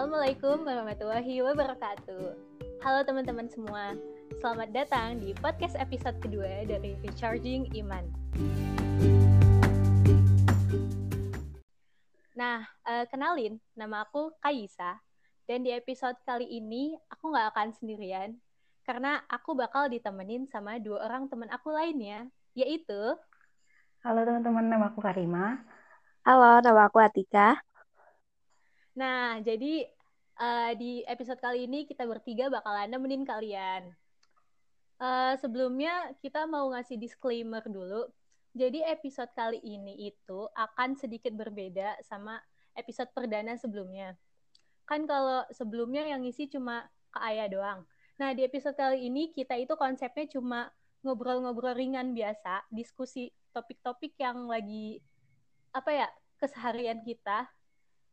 Assalamualaikum warahmatullahi wabarakatuh. Halo teman-teman semua, selamat datang di podcast episode kedua dari Recharging Iman. Nah, uh, kenalin, nama aku Kaisa, dan di episode kali ini aku nggak akan sendirian, karena aku bakal ditemenin sama dua orang teman aku lainnya, yaitu... Halo teman-teman, nama aku Karima. Halo, nama aku Atika. Nah, jadi uh, di episode kali ini kita bertiga bakalan nemenin kalian. Uh, sebelumnya kita mau ngasih disclaimer dulu. Jadi episode kali ini itu akan sedikit berbeda sama episode perdana sebelumnya. Kan kalau sebelumnya yang ngisi cuma ke Ayah doang. Nah, di episode kali ini kita itu konsepnya cuma ngobrol-ngobrol ringan biasa, diskusi topik-topik yang lagi apa ya, keseharian kita.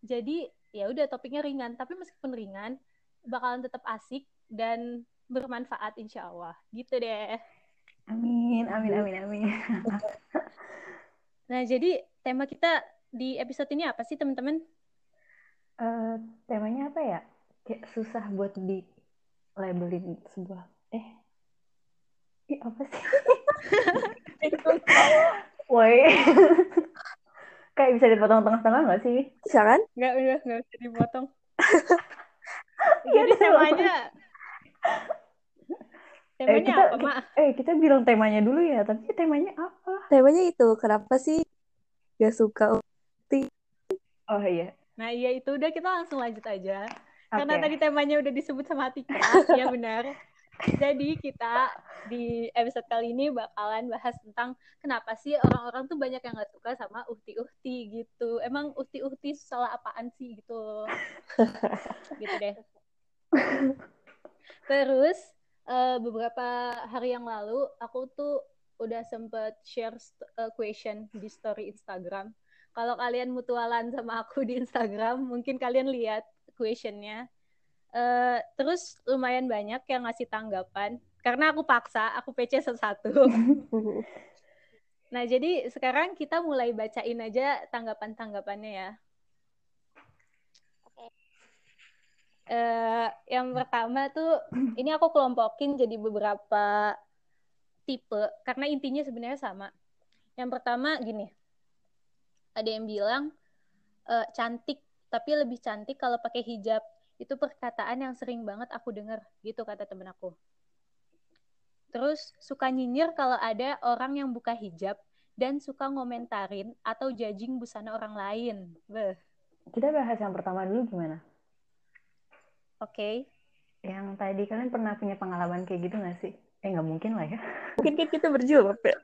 Jadi ya udah topiknya ringan. Tapi meskipun ringan bakalan tetap asik dan bermanfaat insya Allah. Gitu deh. Amin amin amin amin. Nah jadi tema kita di episode ini apa sih teman-teman? Uh, temanya apa ya? Kayak susah buat di labelin sebuah eh Ih, apa sih? Woi kayak bisa dipotong tengah-tengah nggak sih? Bisa kan? Nggak, udah nggak bisa dipotong. Jadi temanya temanya eh, kita, apa, Mak? Eh, kita bilang temanya dulu ya, tapi temanya apa? Temanya itu, kenapa sih gak suka ukti? Oh iya. Nah iya itu udah kita langsung lanjut aja. Okay. Karena tadi temanya udah disebut sama Tika, ya benar. Jadi kita di episode kali ini bakalan bahas tentang kenapa sih orang-orang tuh banyak yang gak suka sama uhti-uhti gitu. Emang uhti-uhti salah apaan sih gitu. gitu deh. Terus uh, beberapa hari yang lalu aku tuh udah sempet share uh, question di story Instagram. Kalau kalian mutualan sama aku di Instagram, mungkin kalian lihat questionnya Uh, terus lumayan banyak yang ngasih tanggapan karena aku paksa aku PC satu-satu. nah jadi sekarang kita mulai bacain aja tanggapan-tanggapannya ya. Uh, yang pertama tuh ini aku kelompokin jadi beberapa tipe karena intinya sebenarnya sama. Yang pertama gini, ada yang bilang uh, cantik tapi lebih cantik kalau pakai hijab itu perkataan yang sering banget aku dengar gitu kata temen aku terus suka nyinyir kalau ada orang yang buka hijab dan suka ngomentarin atau judging busana orang lain Beh. kita bahas yang pertama dulu gimana oke okay. yang tadi kalian pernah punya pengalaman kayak gitu gak sih eh nggak mungkin lah ya mungkin kan kita berjuang ya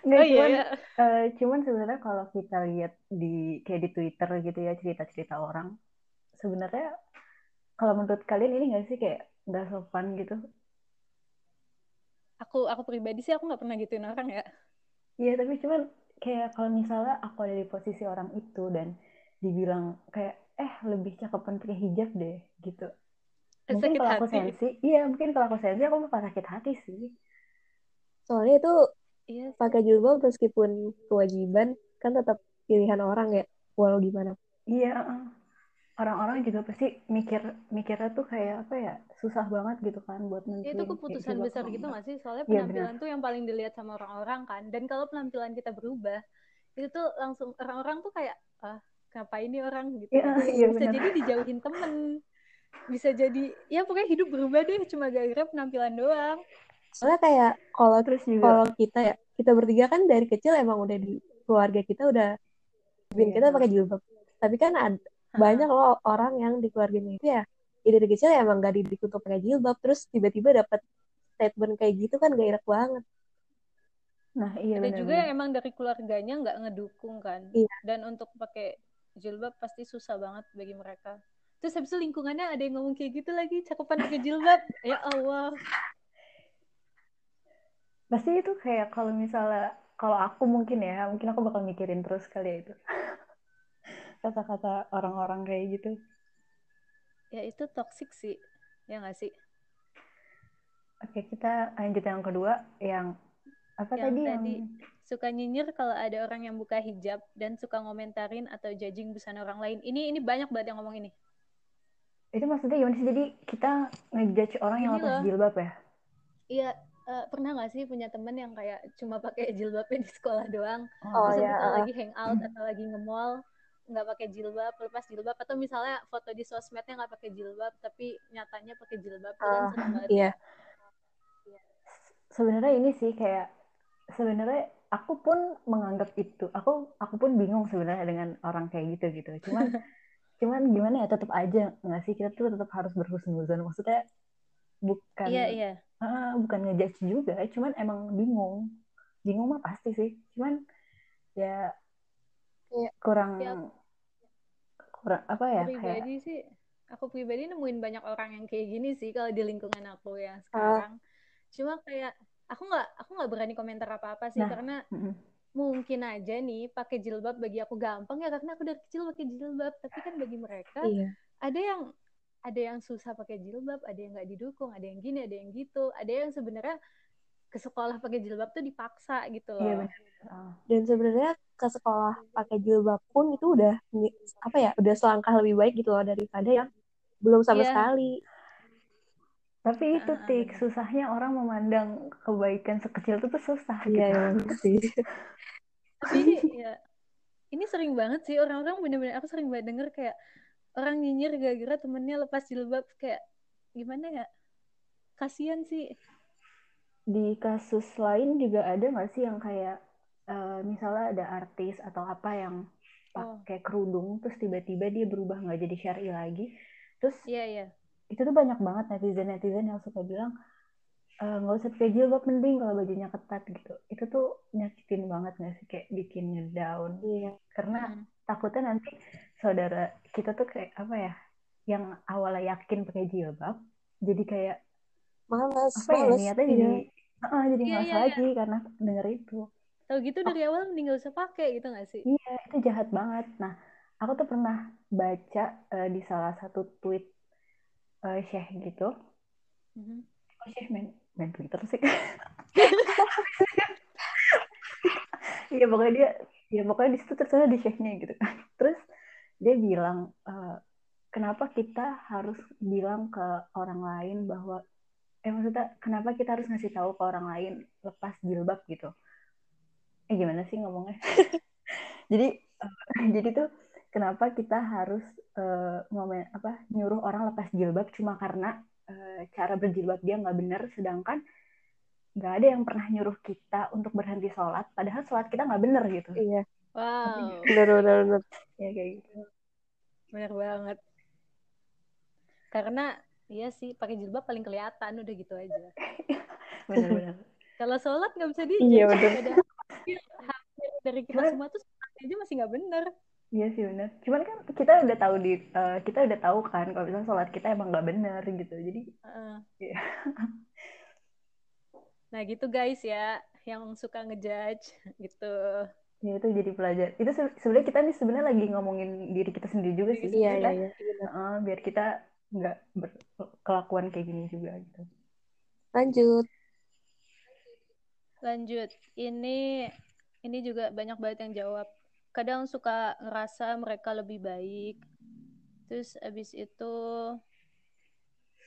Nggak, oh, cuman, iya. Uh, cuman sebenarnya kalau kita lihat di kayak di Twitter gitu ya cerita-cerita orang, sebenarnya kalau menurut kalian ini nggak sih kayak nggak sopan gitu? Aku aku pribadi sih aku nggak pernah gituin orang ya. Iya tapi cuman kayak kalau misalnya aku ada di posisi orang itu dan dibilang kayak eh lebih cakepan pakai hijab deh gitu. Mungkin sakit kalau aku sensi, iya mungkin kalau aku sensi aku bakal sakit hati sih. Soalnya itu iya. pakai jilbab meskipun kewajiban kan tetap pilihan orang ya walau gimana. Iya orang-orang juga pasti mikir mikirnya tuh kayak apa ya susah banget gitu kan buat nanti itu keputusan gitu besar gitu nggak sih? Soalnya iya, penampilan ya, tuh yang paling dilihat sama orang-orang kan. Dan kalau penampilan kita berubah itu tuh langsung orang-orang tuh kayak ah kenapa ini orang? gitu. Ya, ya, bisa bener. jadi dijauhin temen. Bisa jadi ya pokoknya hidup berubah deh cuma gara-gara penampilan doang. Soalnya kayak kalau terus juga kalau kita ya kita bertiga kan dari kecil emang udah di keluarga kita udah bikin kita pakai jilbab. Tapi kan ada banyak loh orang yang di keluarganya itu ya, dari kecil ya emang gak dididik untuk pakai jilbab terus tiba-tiba dapat statement kayak gitu kan gak enak banget. Nah iya ada bener, juga yang emang dari keluarganya nggak ngedukung kan. Iya. dan untuk pakai jilbab pasti susah banget bagi mereka. Terus habis itu lingkungannya ada yang ngomong kayak gitu lagi cakupan pakai jilbab. Ya Allah. Pasti itu kayak kalau misalnya kalau aku mungkin ya mungkin aku bakal mikirin terus kali ya itu kata-kata orang-orang kayak gitu. Ya itu toxic sih. Ya nggak sih? Oke kita lanjut yang kedua yang apa yang tadi, tadi yang suka nyinyir kalau ada orang yang buka hijab dan suka ngomentarin atau judging busana orang lain. Ini ini banyak banget yang ngomong ini. itu maksudnya gimana sih? Jadi kita ngejudge orang yang lepas jilbab ya? Iya, eh, pernah nggak sih punya temen yang kayak cuma pakai jilbabnya di sekolah doang, Oh, terus iya, habis itu uh. lagi hangout atau lagi nge-mall nggak pakai jilbab, lepas jilbab atau misalnya foto di sosmednya nggak pakai jilbab tapi nyatanya pakai jilbab itu kan Ah, banget. Iya. sebenarnya ini sih kayak sebenarnya aku pun menganggap itu aku aku pun bingung sebenarnya dengan orang kayak gitu gitu cuman cuman gimana ya tetap aja nggak sih kita tuh tetap harus berhusnuzon maksudnya bukan Iya iya. ah, bukan ngejudge juga cuman emang bingung bingung mah pasti sih cuman ya Iya. kurang Ya. Kurang apa ya Aku kayak pribadi sih, aku pribadi nemuin banyak orang yang kayak gini sih kalau di lingkungan aku Ah. yang sekarang. Cuma kayak aku nggak aku nggak berani komentar apa-apa sih Nah. karena mungkin aja nih pakai jilbab bagi aku gampang ya karena aku dari kecil pakai jilbab tapi kan bagi mereka Iya. ada yang ada yang susah pakai jilbab ada yang nggak didukung ada yang gini ada yang gitu ada yang sebenarnya ke sekolah pakai jilbab tuh dipaksa gitu loh iya benar Ah. Dan sebenarnya ke sekolah pakai jilbab pun itu udah apa ya, udah selangkah lebih baik gitu loh daripada yang belum sama Iya. sekali. tapi itu Ah, tik benar. susahnya orang memandang kebaikan sekecil itu tuh susah Iya, gitu sih. tapi ya ini sering banget sih orang-orang bener-bener aku sering banget denger kayak orang nyinyir gara-gara temennya lepas jilbab kayak gimana ya kasihan sih di kasus lain juga ada nggak sih yang kayak eh, misalnya ada artis atau apa yang Oh. pakai kerudung terus tiba-tiba dia berubah nggak jadi syari lagi terus iya iya itu tuh banyak banget netizen netizen yang suka bilang "Eh, nggak usah pakai jilbab mending kalau bajunya ketat gitu itu tuh nyakitin banget nggak sih kayak bikin ngedown Iya. karena Hmm. takutnya nanti saudara kita tuh kayak apa ya yang awalnya yakin pakai jilbab jadi kayak Males, apa ya males. niatnya Iya. jadi Ah, jadi Iya, malas iya, lagi karena denger itu Tahu gitu dari awal mending gak usah pakai gitu gak sih? Iya, itu jahat banget. Nah, aku tuh pernah baca eh, di salah satu tweet eh, Syekh gitu. Mhm. Oh, Syekh main, main Twitter sih. Iya, pokoknya dia, ya pokoknya di situ terserah di Syekhnya gitu kan. Terus dia bilang, eh, kenapa kita harus bilang ke orang lain bahwa, eh maksudnya kenapa kita harus ngasih tahu ke orang lain lepas jilbab gitu? Eh gimana sih ngomongnya? jadi eh, jadi tuh kenapa kita harus eh, ngomen apa nyuruh orang lepas jilbab cuma karena eh, cara berjilbab dia nggak benar sedangkan nggak ada yang pernah nyuruh kita untuk berhenti sholat padahal sholat kita nggak benar gitu Iya. Wow, Bener, bener, bener. ya kayak gitu bener banget. Karena iya sih pakai jilbab paling kelihatan udah gitu aja. benar-benar Kalau sholat nggak bisa di Iya, bener. Hampir, hampir dari kita semua tuh sholat aja masih nggak bener. iya sih benar cuman kan kita udah tahu di eh, kita udah tahu kan kalau misalnya sholat kita emang nggak benar gitu jadi Heeh. Iya. Nah gitu guys ya, yang suka ngejudge gitu. ya itu jadi pelajar itu se- sebenarnya kita nih sebenarnya lagi ngomongin diri kita sendiri juga sih Iya, iya, iya. bener. Heeh, biar kita nggak berkelakuan kayak gini juga gitu. Lanjut. Lanjut, ini ini juga banyak banget yang jawab. Kadang suka ngerasa mereka lebih baik. Terus abis itu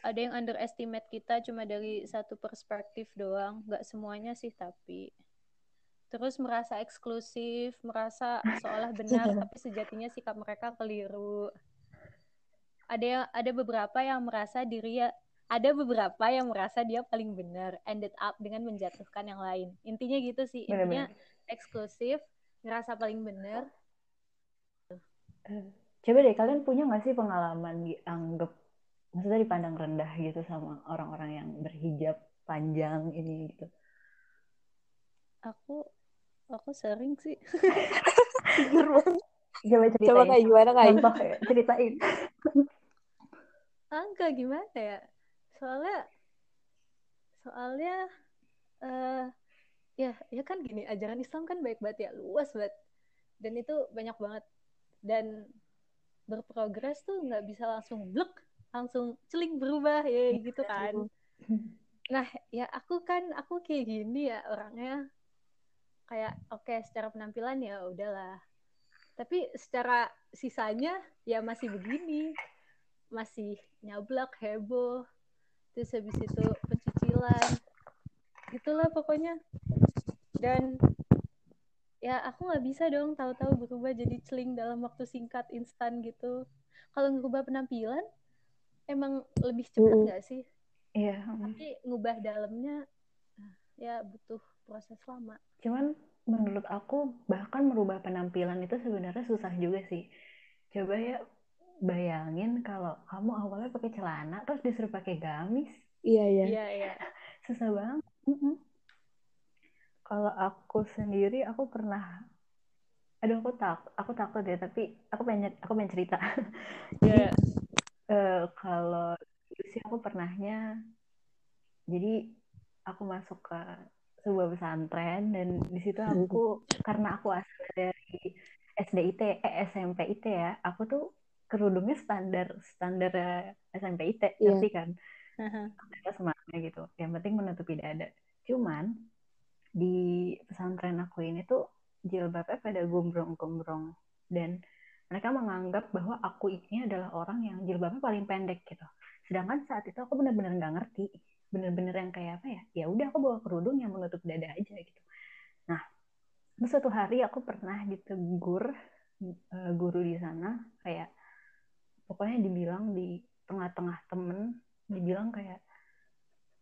ada yang underestimate kita cuma dari satu perspektif doang, nggak semuanya sih tapi. Terus merasa eksklusif, merasa seolah benar tapi sejatinya sikap mereka keliru. Ada yang ada beberapa yang merasa diri ya ada beberapa yang merasa dia paling benar ended up dengan menjatuhkan yang lain intinya gitu sih intinya Benar-benar. eksklusif ngerasa paling benar Coba deh kalian punya nggak sih pengalaman dianggap maksudnya dipandang rendah gitu sama orang-orang yang berhijab panjang ini gitu. aku aku sering sih Bener. Coba ceritain. Coba kayak gimana kayak Contoh ya, ceritain. Angka gimana ya? Soalnya soalnya eh ya ya kan gini ajaran Islam kan baik banget ya luas banget. Dan itu banyak banget. Dan berprogres tuh nggak bisa langsung blek langsung celing berubah ya gitu kan. nah ya aku kan aku kayak gini ya orangnya. Kayak oke okay, secara penampilan ya udahlah tapi secara sisanya ya masih begini. Masih nyablak heboh. Terus habis itu pencicilan. Itulah pokoknya. Dan ya aku nggak bisa dong tahu-tahu berubah jadi celing dalam waktu singkat instan gitu. Kalau ngubah penampilan emang lebih cepat nggak mm. sih? Iya tapi ngubah dalamnya ya butuh proses lama. Cuman menurut aku bahkan merubah penampilan itu sebenarnya susah juga sih. Coba ya bayangin kalau kamu awalnya pakai celana terus disuruh pakai gamis. Iya iya. Iya iya. Susah banget. Kalau aku sendiri aku pernah aduh aku tak aku takut ya tapi aku pengen aku pengen cerita. Yeah. uh, kalau sih aku pernahnya jadi aku masuk ke sebuah pesantren dan di situ aku karena aku asal dari SDIT eh SMP IT ya aku tuh kerudungnya standar standar SMP IT yeah. ngerti kan uh-huh. semuanya gitu yang penting menutupi dada cuman di pesantren aku ini tuh jilbabnya pada gombrong-gombrong dan mereka menganggap bahwa aku ini adalah orang yang jilbabnya paling pendek gitu. Sedangkan saat itu aku benar-benar nggak ngerti, benar-benar yang kayak apa ya? Ya udah aku bawa kerudung yang menutup dada aja gitu. Nah, terus suatu hari aku pernah ditegur uh, guru di sana kayak pokoknya dibilang di tengah-tengah temen dibilang kayak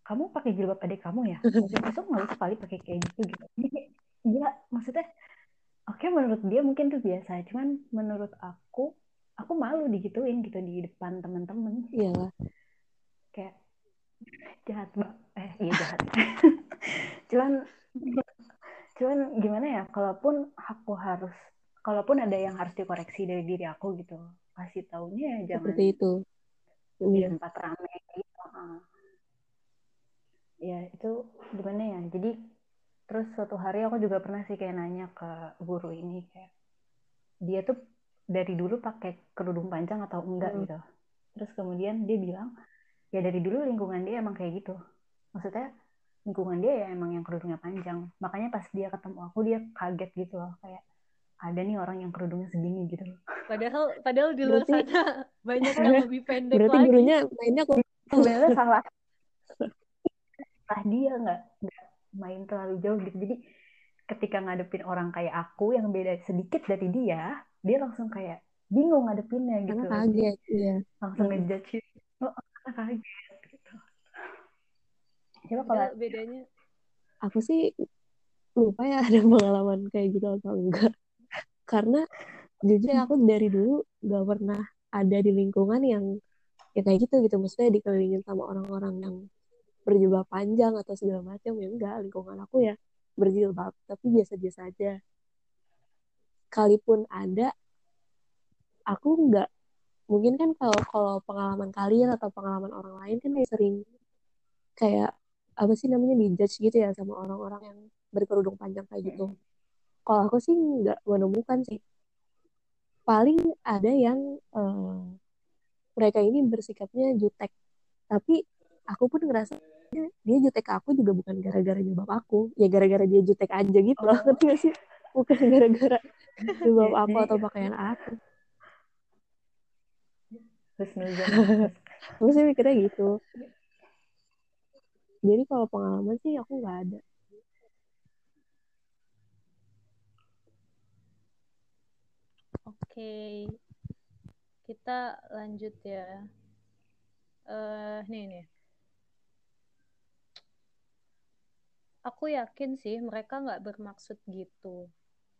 kamu pakai jilbab adik kamu ya besok nggak usah kali pakai kayak gitu gitu iya maksudnya oke okay, menurut dia mungkin tuh biasa cuman menurut aku aku malu digituin gitu di depan teman-teman iya kayak jahat mbak. Eh iya jahat. Cuman cuman gimana ya kalaupun aku harus kalaupun ada yang harus dikoreksi dari diri aku gitu kasih taunya ya jangan seperti itu. Di tempat ramai gitu ya itu gimana ya jadi terus suatu hari aku juga pernah sih kayak nanya ke guru ini kayak dia tuh dari dulu pakai kerudung panjang atau enggak hmm. gitu. Terus kemudian dia bilang ya dari dulu lingkungan dia emang kayak gitu. Maksudnya lingkungan dia ya emang yang kerudungnya panjang. Makanya pas dia ketemu aku dia kaget gitu loh. Kayak ada nih orang yang kerudungnya segini gitu. Padahal padahal di luar berarti, sana banyak yang lebih pendek berarti lagi. gurunya mainnya sebenarnya salah. Salah dia nggak nggak main terlalu jauh gitu. Jadi ketika ngadepin orang kayak aku yang beda sedikit dari dia dia langsung kayak bingung ngadepinnya gitu. Karena kaget iya. Langsung hmm. ngejudge oh kaget gitu. Coba kalau bedanya aku sih lupa ya ada pengalaman kayak gitu atau enggak. Karena jujur aku dari dulu gak pernah ada di lingkungan yang ya kayak gitu gitu. Maksudnya dikelilingin sama orang-orang yang berjilbab panjang atau segala macam. Ya enggak lingkungan aku ya berjilbab tapi biasa-biasa aja. Kalaupun ada aku enggak mungkin kan kalau kalau pengalaman kalian atau pengalaman orang lain kan sering kayak apa sih namanya dijudge gitu ya sama orang-orang yang berkerudung panjang kayak gitu. Kalau aku sih nggak menemukan sih. Paling ada yang uh, mereka ini bersikapnya jutek. Tapi aku pun ngerasa dia jutek ke aku juga bukan gara-gara jilbab aku. Ya gara-gara dia jutek aja gitu loh ngerti gak sih? Bukan gara-gara jilbab aku atau pakaian aku aku sih mikirnya gitu. Jadi kalau pengalaman sih aku nggak ada. Oke, kita lanjut ya. Uh, nih nih, aku yakin sih mereka nggak bermaksud gitu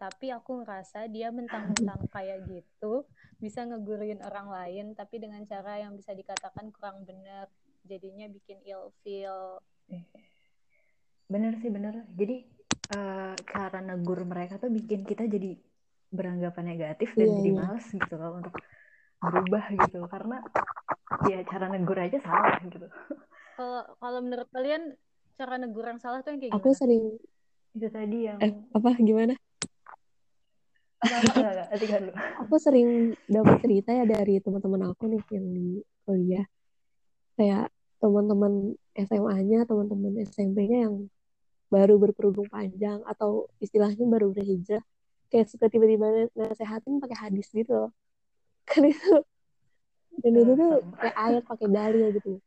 tapi aku ngerasa dia mentang-mentang kayak gitu bisa ngeguruin orang lain tapi dengan cara yang bisa dikatakan kurang benar jadinya bikin ill feel bener sih bener jadi uh, cara negur mereka tuh bikin kita jadi beranggapan negatif dan yeah, jadi yeah. males gitu loh untuk berubah gitu karena ya cara negur aja salah gitu kalau kalau menurut kalian cara negur yang salah tuh yang kayak aku gimana? sering itu tadi yang eh, apa gimana. Aku sering dapat cerita ya dari teman-teman aku nih yang di kuliah. Kayak teman-teman SMA-nya teman-teman SMP-nya yang baru berkerudung panjang atau istilahnya baru berhijrah kayak suka tiba-tiba nasehatin pakai hadis gitu loh. Kan itu dan itu tuh kayak ayat pakai dalil gitu.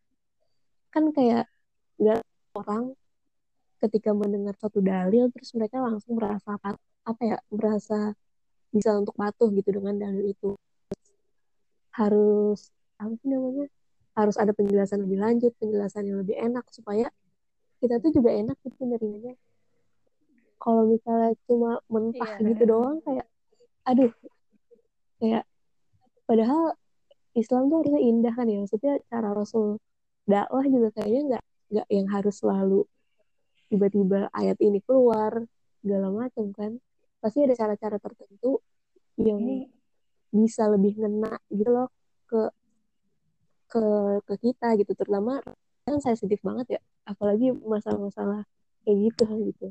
Kan kayak nggak orang ketika mendengar satu dalil terus mereka langsung merasa apa ya merasa bisa untuk patuh gitu dengan dalil itu. Harus apa sih namanya? Harus ada penjelasan lebih lanjut penjelasan yang lebih enak supaya kita tuh juga enak gitu nerimanya kalau misalnya cuma mentah iya, gitu doang kayak aduh kayak padahal Islam tuh harusnya indah kan ya maksudnya cara Rasul dakwah juga kayaknya nggak nggak yang harus selalu tiba-tiba ayat ini keluar segala macam kan pasti ada cara-cara tertentu yang ini bisa lebih ngena gitu loh ke ke ke kita gitu terutama kan sensitif banget ya apalagi masalah-masalah kayak gitu gitu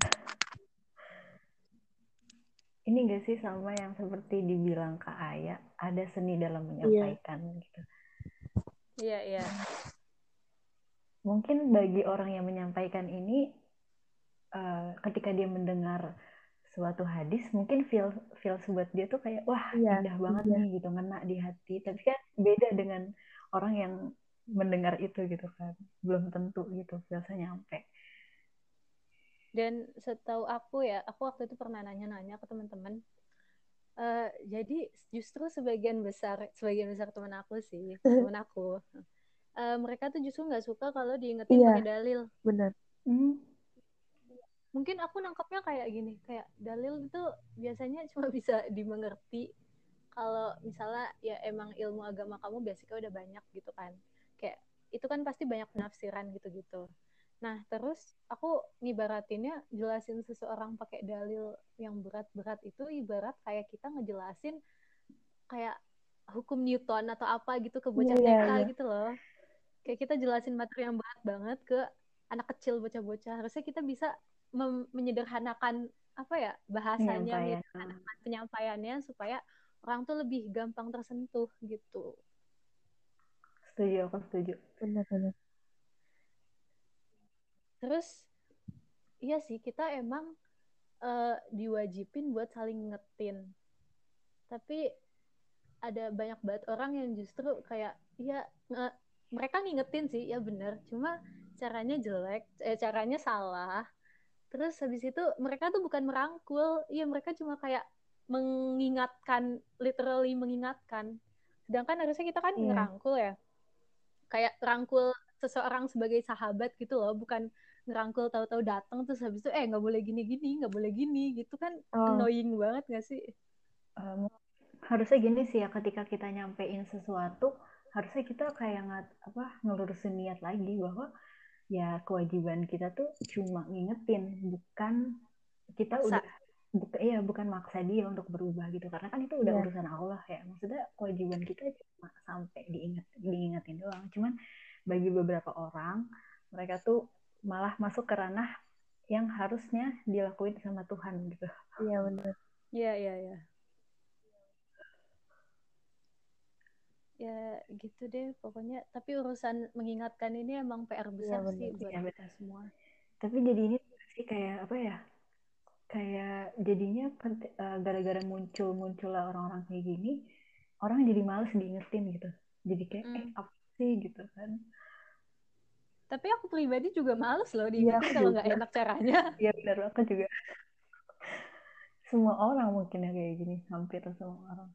ini gak sih sama yang seperti dibilang Kak Aya, ada seni dalam menyampaikan yeah. gitu. Iya, yeah, iya. Yeah. Mungkin bagi orang yang menyampaikan ini uh, ketika dia mendengar suatu hadis mungkin feel feel buat dia tuh kayak wah yeah. indah banget yeah. nih gitu ngena di hati tapi kan beda dengan orang yang mendengar itu gitu kan belum tentu gitu biasanya nyampe dan setahu aku ya aku waktu itu pernah nanya-nanya ke teman-teman uh, jadi justru sebagian besar sebagian besar teman aku sih teman aku uh, mereka tuh justru nggak suka kalau diingetin iya, pakai dalil benar hmm. Mungkin aku nangkapnya kayak gini kayak dalil itu biasanya cuma bisa dimengerti kalau misalnya ya emang ilmu agama kamu basicnya udah banyak gitu kan kayak itu kan pasti banyak penafsiran gitu-gitu Nah, terus aku ngibaratinnya jelasin seseorang pakai dalil yang berat-berat itu ibarat kayak kita ngejelasin kayak hukum Newton atau apa gitu ke bocah yeah, TK yeah. gitu loh. Kayak kita jelasin materi yang berat banget ke anak kecil bocah-bocah. Harusnya kita bisa menyederhanakan apa ya bahasanya menyederhanakan penyampaiannya supaya orang tuh lebih gampang tersentuh gitu. Setuju, aku setuju. Benar-benar terus iya sih kita emang uh, diwajibin buat saling ngetin tapi ada banyak banget orang yang justru kayak ya nge, mereka ngingetin sih ya bener cuma caranya jelek eh, caranya salah terus habis itu mereka tuh bukan merangkul iya mereka cuma kayak mengingatkan literally mengingatkan sedangkan harusnya kita kan yeah. ngerangkul ya kayak rangkul seseorang sebagai sahabat gitu loh bukan ngerangkul tahu-tahu datang terus habis itu eh nggak boleh gini-gini nggak boleh gini gitu kan oh. annoying banget gak sih um, harusnya gini sih ya ketika kita nyampein sesuatu harusnya kita kayak nggak apa ngelurusin niat lagi bahwa ya kewajiban kita tuh cuma ngingetin bukan kita maksa. udah buka, iya bukan maksa dia untuk berubah gitu karena kan itu udah yeah. urusan Allah ya maksudnya kewajiban kita cuma sampai diinget diingetin doang cuman bagi beberapa orang mereka tuh malah masuk ke ranah yang harusnya dilakuin sama Tuhan gitu. Iya benar. Iya iya iya. Ya gitu deh pokoknya. Tapi urusan mengingatkan ini emang PR besar ya, sih buat ya, kita semua. Tapi jadi ini sih kayak apa ya? Kayak jadinya eh, gara-gara muncul muncullah orang-orang kayak gini, orang jadi males diingetin gitu. Jadi kayak hmm. eh apa sih gitu kan? Tapi aku pribadi juga males loh iya, diingetin ya, kalau nggak enak caranya. Iya benar, aku juga. Semua orang mungkin ya kayak gini, hampir semua orang.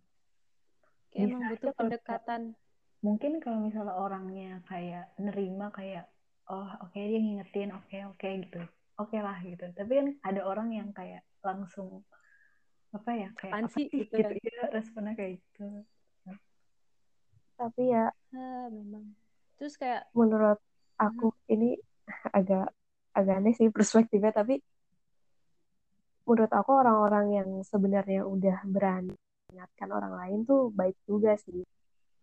Kayak emang butuh pendekatan. Mungkin kalau misalnya orangnya kayak nerima kayak, oh oke okay, dia ngingetin, oke okay, oke okay, gitu. Oke okay lah gitu. Tapi kan ada orang yang kayak langsung apa ya kayak apa gitu, gitu ya responnya kayak gitu. Tapi ya, ah, memang. Terus kayak menurut aku ini agak agak aneh sih perspektifnya tapi menurut aku orang-orang yang sebenarnya udah berani mengingatkan orang lain tuh baik juga sih.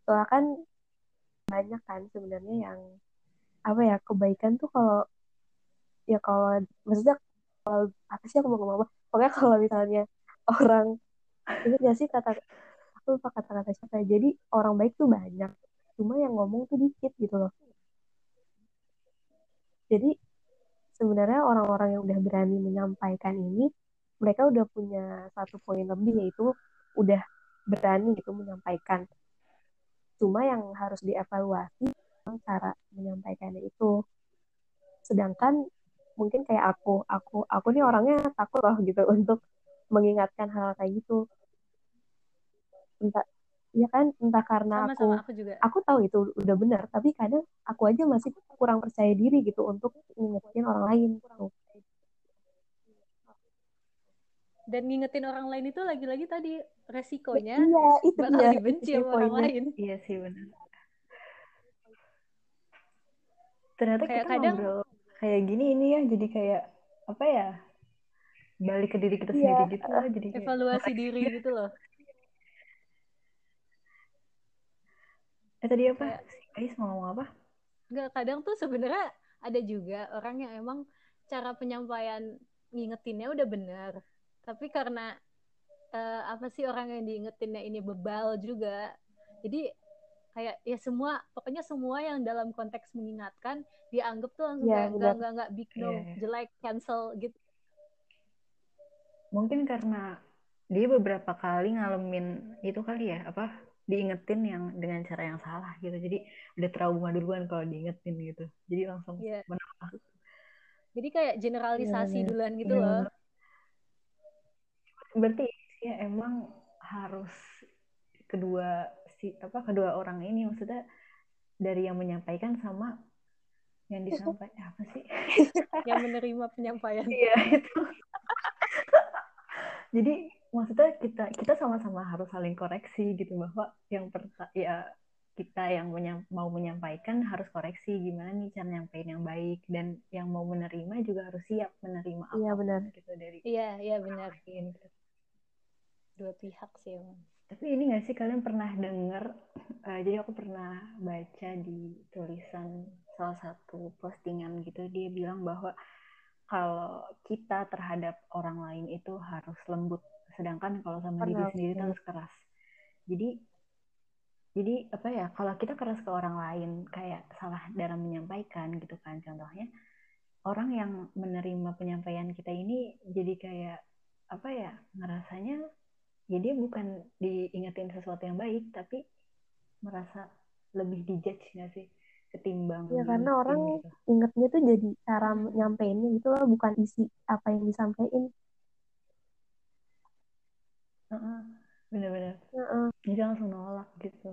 Soalnya kan banyak kan sebenarnya yang apa ya kebaikan tuh kalau ya kalau maksudnya kalau apa sih aku mau ngomong apa? Pokoknya kalau misalnya orang ini gak sih kata aku lupa kata-kata siapa ya jadi orang baik tuh banyak cuma yang ngomong tuh dikit gitu loh. Jadi sebenarnya orang-orang yang udah berani menyampaikan ini mereka udah punya satu poin lebih yaitu udah berani itu menyampaikan. Cuma yang harus dievaluasi cara menyampaikannya itu. Sedangkan mungkin kayak aku aku aku nih orangnya takut loh gitu untuk mengingatkan hal kayak gitu. Entah ya kan? Entah karena sama, aku sama aku juga. aku tahu itu udah benar tapi kadang aku aja masih kurang percaya diri gitu untuk ngingetin orang lain gitu. Dan ngingetin orang lain itu lagi-lagi tadi resikonya iya itu bakal dia. dibenci sama orang lain. Iya sih benar. Ternyata Kayak kita kadang- ngobrol kayak gini ini ya jadi kayak apa ya balik ke diri kita Iya. sendiri gitu loh jadi kayak evaluasi diri gitu loh. Eh tadi apa? Kayak- Ais mau ngomong apa? Nggak kadang tuh sebenarnya ada juga orang yang emang cara penyampaian ngingetinnya udah bener tapi karena eh, apa sih orang yang diingetinnya ini bebal juga jadi kayak ya semua pokoknya semua yang dalam konteks mengingatkan dianggap tuh langsung benar. enggak enggak enggak big no iya. jelek cancel gitu mungkin karena dia beberapa kali ngalamin itu kali ya apa diingetin yang dengan cara yang salah gitu jadi udah trauma duluan kalau diingetin gitu jadi langsung Iya. menolak jadi kayak generalisasi Iya, duluan gitu Iya, loh. Berarti ya emang harus kedua si apa kedua orang ini maksudnya dari yang menyampaikan sama yang disampaikan apa sih yang menerima penyampaian iya itu jadi maksudnya kita kita sama-sama harus saling koreksi gitu bahwa yang perta ya kita yang menyam- mau menyampaikan harus koreksi gimana nih cara nyampaikan yang baik dan yang mau menerima juga harus siap menerima Iya, apa benar. gitu dari iya iya benar gitu. Dua pihak sih emang Tapi ini gak sih kalian pernah denger, eh, jadi aku pernah baca di tulisan salah satu postingan gitu, dia bilang bahwa kalau kita terhadap orang lain itu harus lembut, sedangkan kalau sama diri Pernah, sendiri itu iya. harus keras. Jadi, jadi apa ya, kalau kita keras ke orang lain, kayak salah dalam menyampaikan gitu kan, contohnya, orang yang menerima penyampaian kita ini jadi kayak, apa ya, ngerasanya ya dia bukan diingetin sesuatu yang baik tapi merasa lebih dijudge nggak sih ketimbang Ya karena orang gitu. ingetnya tuh jadi cara nyampeinnya gitu loh, bukan isi apa yang disampaikan. Heeh, bener-bener Heeh. jadi langsung nolak gitu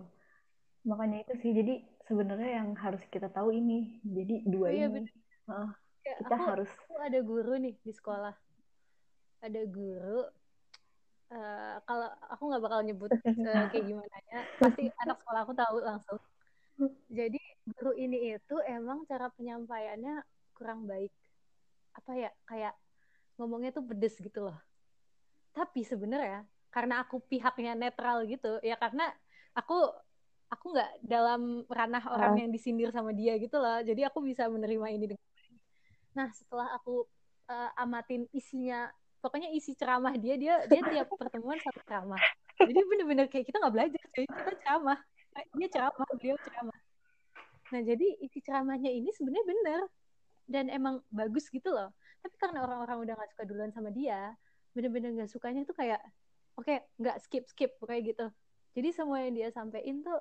makanya itu sih jadi sebenarnya yang harus kita tahu ini jadi dua Oh iya, ini bener. Heeh, Kayak kita aku, harus aku ada guru nih di sekolah ada guru eh, kalau aku nggak bakal nyebut eh, kayak gimana ya pasti anak sekolah aku tahu langsung. Jadi guru ini itu emang cara penyampaiannya kurang baik. Apa ya kayak ngomongnya tuh pedes gitu loh. Tapi sebenarnya karena aku pihaknya netral gitu ya karena aku aku nggak dalam ranah orang yang disindir sama dia gitu loh. Jadi aku bisa menerima ini dengan baik. nah setelah aku eh, amatin isinya pokoknya isi ceramah dia dia dia tiap pertemuan satu ceramah. Jadi bener-bener kayak kita nggak belajar cuy. Kita ceramah. Dia ceramah beliau ceramah. Nah jadi isi ceramahnya ini sebenarnya bener. Dan emang bagus gitu loh. Tapi karena orang-orang udah nggak suka duluan sama dia bener-bener nggak sukanya tuh kayak oke nggak skip skip kayak gitu. Jadi semua yang dia sampein tuh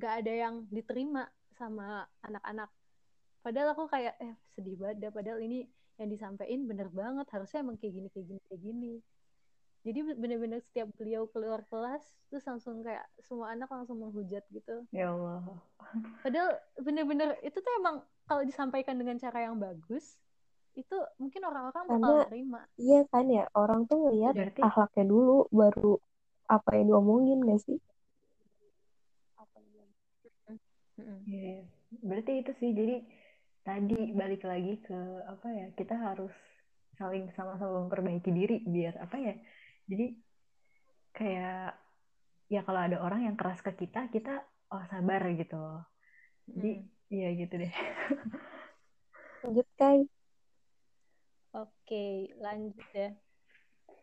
nggak ada yang diterima sama anak-anak. Padahal aku kayak eh sedih banget dah padahal ini yang disampaikan bener banget harusnya emang kayak gini kayak gini kayak gini jadi bener-bener setiap beliau keluar kelas terus langsung kayak semua anak langsung menghujat gitu ya Allah padahal bener-bener itu tuh emang kalau disampaikan dengan cara yang bagus itu mungkin orang-orang bakal Karena- terima Iya kan ya, orang tuh ngeliat berarti akhlaknya dulu, baru apa yang diomongin gak sih? Mm-mm. Iya, berarti itu sih. Jadi tadi balik lagi ke apa ya? Kita harus saling sama-sama memperbaiki diri biar apa ya? Jadi kayak ya kalau ada orang yang keras ke kita, kita oh sabar gitu. Jadi Mm. iya gitu deh. Lanjut Kai. Oke, lanjut ya.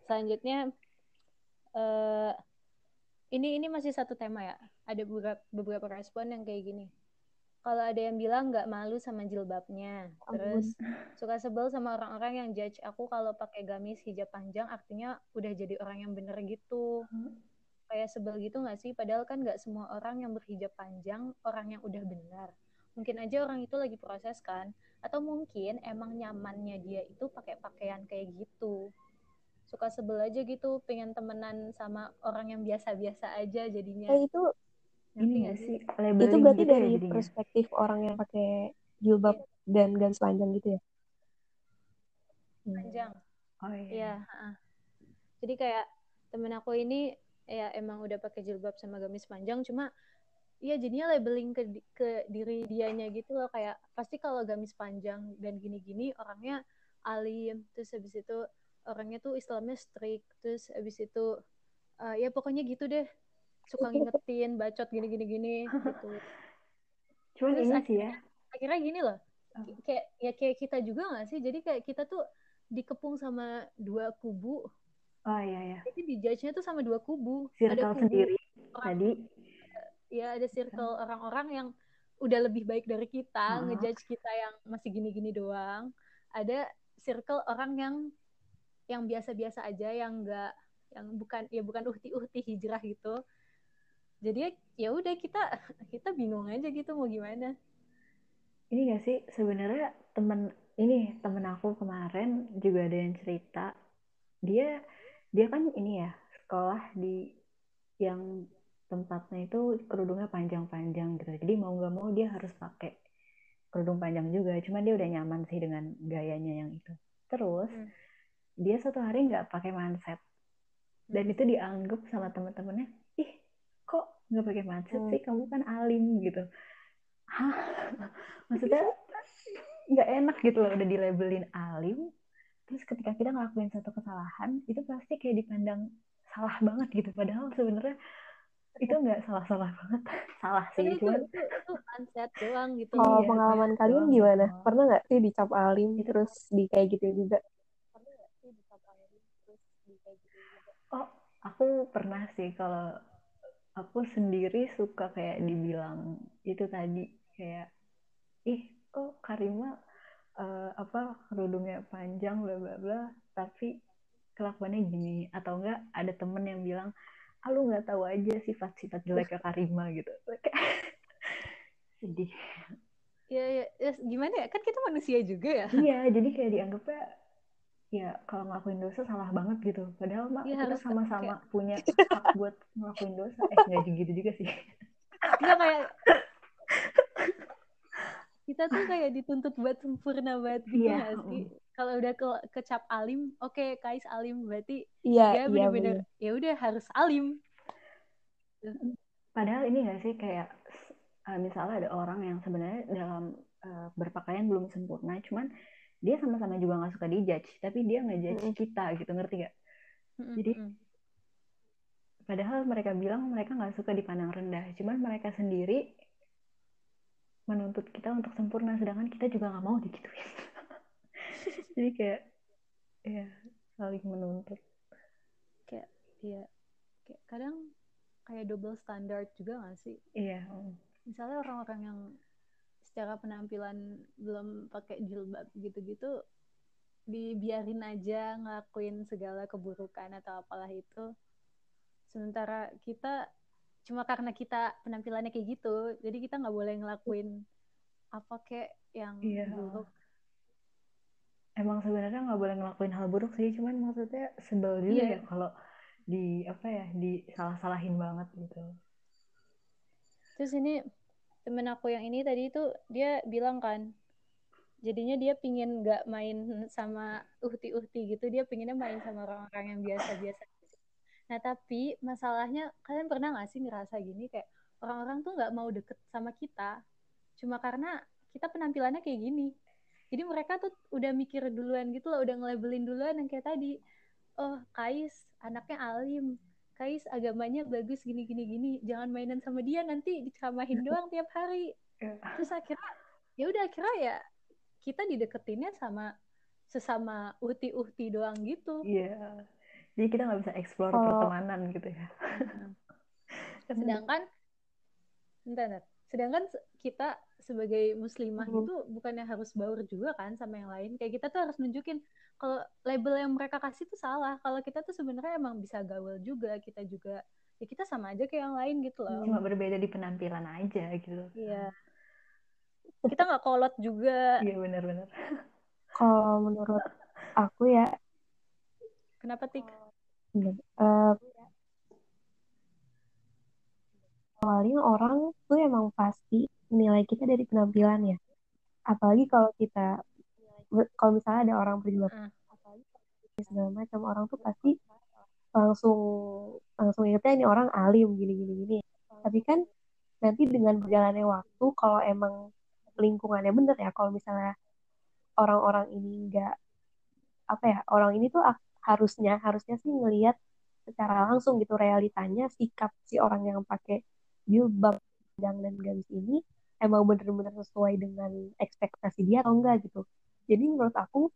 Selanjutnya eh ini ini masih satu tema ya. Ada beberapa beberapa respon yang kayak gini. Kalau ada yang bilang nggak malu sama jilbabnya terus suka sebel sama orang-orang yang judge aku kalau pakai gamis hijab panjang artinya udah jadi orang yang bener gitu. Hmm. kayak sebel gitu nggak sih? Padahal kan nggak semua orang yang berhijab panjang orang yang udah benar. Mungkin aja orang itu lagi proses kan? Atau mungkin emang nyamannya dia itu pakai pakaian kayak gitu. Suka sebel aja gitu pengen temenan sama orang yang biasa-biasa aja jadinya. Eh, itu ini gak sih? itu berarti gitu ya dari ya perspektif orang yang pakai jilbab dan gamis panjang gitu ya? Panjang. Oh iya. Ya, jadi kayak temen aku ini ya emang udah pakai jilbab sama gamis panjang cuma Iya jadinya labeling ke ke diri dianya gitu loh. Kayak pasti kalau gamis panjang dan gini-gini orangnya alim terus habis itu orangnya tuh Islamnya strict terus habis itu uh, ya pokoknya gitu deh suka ngingetin bacot gini gini gini gitu. Cuman Terus ini sih ya. akhirnya gini loh kayak ya kayak kita juga gak sih? Jadi kayak kita tuh dikepung sama dua kubu. Oh iya iya. Jadi di judge-nya tuh sama dua kubu. Circle ada kubu sendiri orang, tadi. Ya ada circle orang-orang yang udah lebih baik dari kita uh. ngejudge kita yang masih gini-gini doang. Ada circle orang yang yang biasa-biasa aja yang enggak yang bukan ya bukan uhti-uhti hijrah gitu jadi ya udah kita kita bingung aja gitu mau gimana. Ini gak sih sebenarnya temen ini temen aku kemarin juga ada yang cerita. Dia dia kan ini ya sekolah di yang tempatnya itu kerudungnya panjang-panjang gitu. Jadi mau nggak mau dia harus pakai kerudung panjang juga. Cuman dia udah nyaman sih dengan gayanya yang itu. Terus hmm. dia satu hari nggak pakai manset. Dan hmm. itu dianggap sama teman-temannya kok nggak pakai macet hmm. sih kamu kan alim gitu. Hah? Maksudnya nggak enak gitu loh udah dilabelin alim terus ketika kita ngelakuin satu kesalahan itu pasti kayak dipandang salah banget gitu. Padahal sebenarnya itu nggak salah-salah banget. Salah sih itu, cuman itu, itu mindset doang gitu. Kalau iya, pengalaman kalian gimana? Pernah nggak sih dicap alim terus di kayak gitu juga pernah. nggak sih dicap alim terus di kayak gitu juga? Oh aku pernah sih kalau aku sendiri suka kayak dibilang itu tadi kayak ih kok Karima uh, apa kerudungnya panjang bla bla bla tapi kelakuannya gini. Atau enggak ada temen yang bilang ah lu nggak tahu aja sifat-sifat jelek ke Karima gitu. Sedih. Ya, ya ya gimana ya? Kan kita manusia juga ya. Iya jadi kayak dianggapnya ya kalau ngelakuin dosa salah banget gitu. Padahal mak ya, kita sama-sama kayak... punya hak buat ngelakuin dosa. Eh nggak gitu juga sih. Nggak kayak kita tuh kayak dituntut buat sempurna banget gitu yeah. sih? kalau udah ke kecap alim oke okay, kais alim berarti yeah, ya bener-bener ya udah harus alim. Padahal ini gak sih kayak uh, misalnya ada orang yang sebenarnya dalam uh, berpakaian belum sempurna cuman dia sama-sama juga nggak suka dijudge tapi dia ngejudge mm -hmm. kita gitu ngerti gak mm -hmm. jadi padahal mereka bilang mereka nggak suka dipandang rendah cuman mereka sendiri menuntut kita untuk sempurna sedangkan kita juga nggak mau digituin. Jadi kayak ya saling menuntut. Kayak iya. Kayak kadang kayak double standard juga gak sih? Iya misalnya orang-orang yang secara penampilan belum pakai jilbab gitu-gitu dibiarin aja ngelakuin segala keburukan atau apalah itu sementara kita cuma karena kita penampilannya kayak gitu jadi kita nggak boleh ngelakuin apa kayak yang iya. buruk emang sebenarnya nggak boleh ngelakuin hal buruk sih cuman maksudnya sebel juga iya. ya kalau di apa ya di salah-salahin banget gitu terus ini temen aku yang ini tadi itu dia bilang kan jadinya dia pingin nggak main sama uhti-uhti gitu dia pinginnya main sama orang-orang yang biasa-biasa. Nah tapi masalahnya kalian pernah nggak sih ngerasa gini? Kayak orang-orang tuh nggak mau deket sama kita cuma karena kita penampilannya kayak gini. Jadi mereka tuh udah mikir duluan gitu loh udah ngelabelin duluan yang kayak tadi. Oh Kais anaknya alim Kais agamanya bagus gini gini gini jangan mainan sama dia nanti diceramahin doang tiap hari iya. terus akhirnya ya udah akhirnya ya kita dideketinnya sama sesama uhti-uhti doang gitu iya yeah. jadi kita nggak bisa explore oh. pertemanan gitu ya sedangkan bentar, bentar. Sedangkan kita sebagai muslimah hmm. itu bukannya harus baur juga kan sama yang lain. Kayak kita tuh harus nunjukin kalau label yang mereka kasih tuh salah. Kalau kita tuh sebenarnya emang bisa gaul juga kita juga ya kita sama aja kayak yang lain gitu loh. Cuma berbeda di penampilan aja gitu. Iya. Kita nggak kolot juga. Iya benar-benar kalau menurut aku ya kenapa tik? Uh, awalnya orang tuh emang pasti menilai kita dari penampilan ya apalagi kalau kita kalau misalnya ada orang berjilbab uh. segala macam orang tuh pasti langsung langsung ingetnya ini orang alim gini gini gini tapi kan nanti dengan berjalannya waktu kalau emang lingkungannya bener ya kalau misalnya orang-orang ini enggak apa ya orang ini tuh harusnya harusnya sih ngelihat secara langsung gitu realitanya sikap si orang yang pakai jilbab panjang dan gamis ini emang bener-bener sesuai dengan ekspektasi dia atau enggak gitu. Jadi menurut aku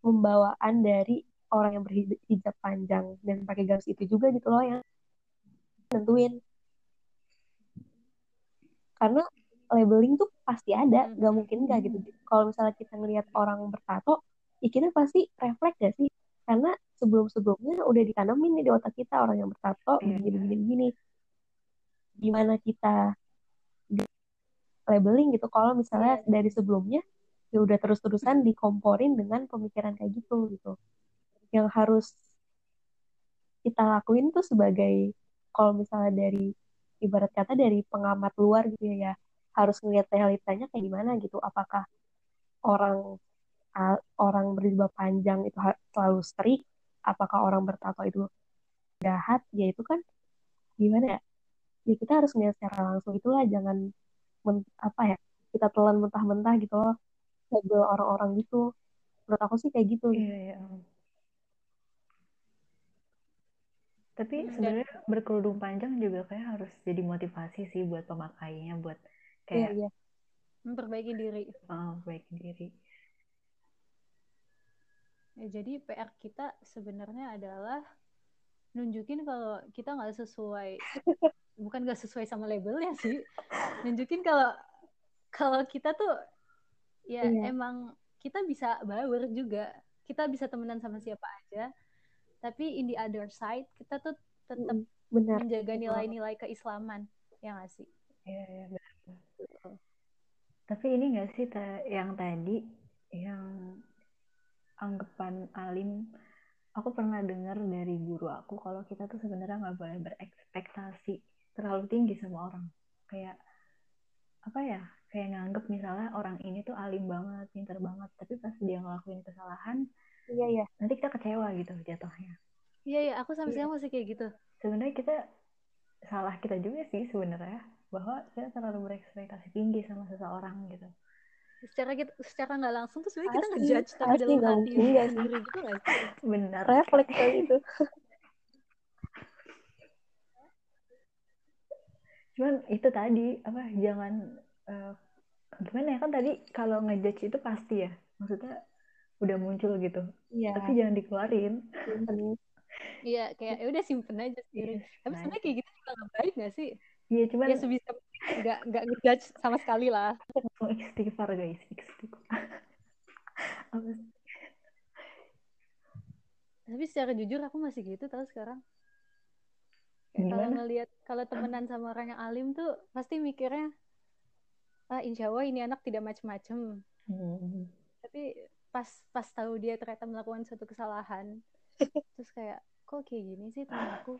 pembawaan dari orang yang berhijab panjang dan pakai gamis itu juga gitu loh yang nentuin. Karena labeling tuh pasti ada, hmm. gak mungkin enggak gitu. Kalau misalnya kita ngelihat orang bertato, ya kita pasti refleks gak sih? Karena sebelum-sebelumnya udah ditanamin nih di otak kita orang yang bertato iya. begini-begini gimana kita labeling gitu. Kalau misalnya iya. dari sebelumnya ya udah terus-terusan dikomporin dengan pemikiran kayak gitu gitu. Yang harus kita lakuin tuh sebagai kalau misalnya dari ibarat kata dari pengamat luar gitu ya, ya. Harus ngeliat realitanya kayak gimana gitu. Apakah orang orang berjilbab panjang itu selalu strik apakah orang bertato itu jahat? Ya itu kan gimana ya ya kita harus melihat secara langsung. Itulah jangan men, apa ya kita telan mentah-mentah gitu loh. Label orang-orang gitu. Menurut aku sih kayak gitu. Iya, iya. tapi hmm, sebenarnya berkerudung panjang juga kayak harus jadi motivasi sih buat pemakainya buat kayak iya, iya. memperbaiki diri. Oh, memperbaiki diri. Ya, jadi PR kita sebenarnya adalah nunjukin kalau kita nggak sesuai bukan gak sesuai sama labelnya sih. Nunjukin kalau kalau kita tuh ya iya. emang kita bisa baur juga. Kita bisa temenan sama siapa aja. Tapi in the other side kita tuh tetap benar. menjaga nilai-nilai keislaman ya gak sih? Iya iya benar. Tapi ini gak sih yang tadi yang anggapan alim aku pernah dengar dari guru aku kalau kita tuh sebenarnya nggak boleh berekspektasi terlalu tinggi sama orang. Kayak apa ya kayak nganggep misalnya orang ini tuh alim banget pinter banget tapi pas dia ngelakuin kesalahan iya iya. nanti kita kecewa gitu jatuhnya. Iya iya aku sama iya. masih kayak gitu. Sebenarnya kita salah kita juga sih sebenarnya bahwa kita terlalu berekspektasi tinggi sama seseorang gitu. Secara kita secara nggak langsung tuh sebenarnya kita ngejudge tapi dalam hati sendiri gitu nggak sih? Benar. Refleks itu cuman itu tadi apa jangan uh, gimana ya kan tadi kalau ngejudge itu pasti ya maksudnya udah muncul gitu. Iya. tapi jangan dikeluarin. Iya kayak ya udah simpen aja sendiri yes, tapi nah, sebenarnya kayak gitu juga nggak baik gak sih? Iya cuman ya sebisa nggak nggak ngejudge sama sekali lah. Istighfar guys istighfar. Tapi secara jujur aku masih gitu tau sekarang kalau ngelihat kalau temenan sama orang yang alim tuh pasti mikirnya ah insya Allah ini anak tidak macem-macem hmm. tapi pas pas tahu dia ternyata melakukan suatu kesalahan terus kayak kok kayak gini sih temen aku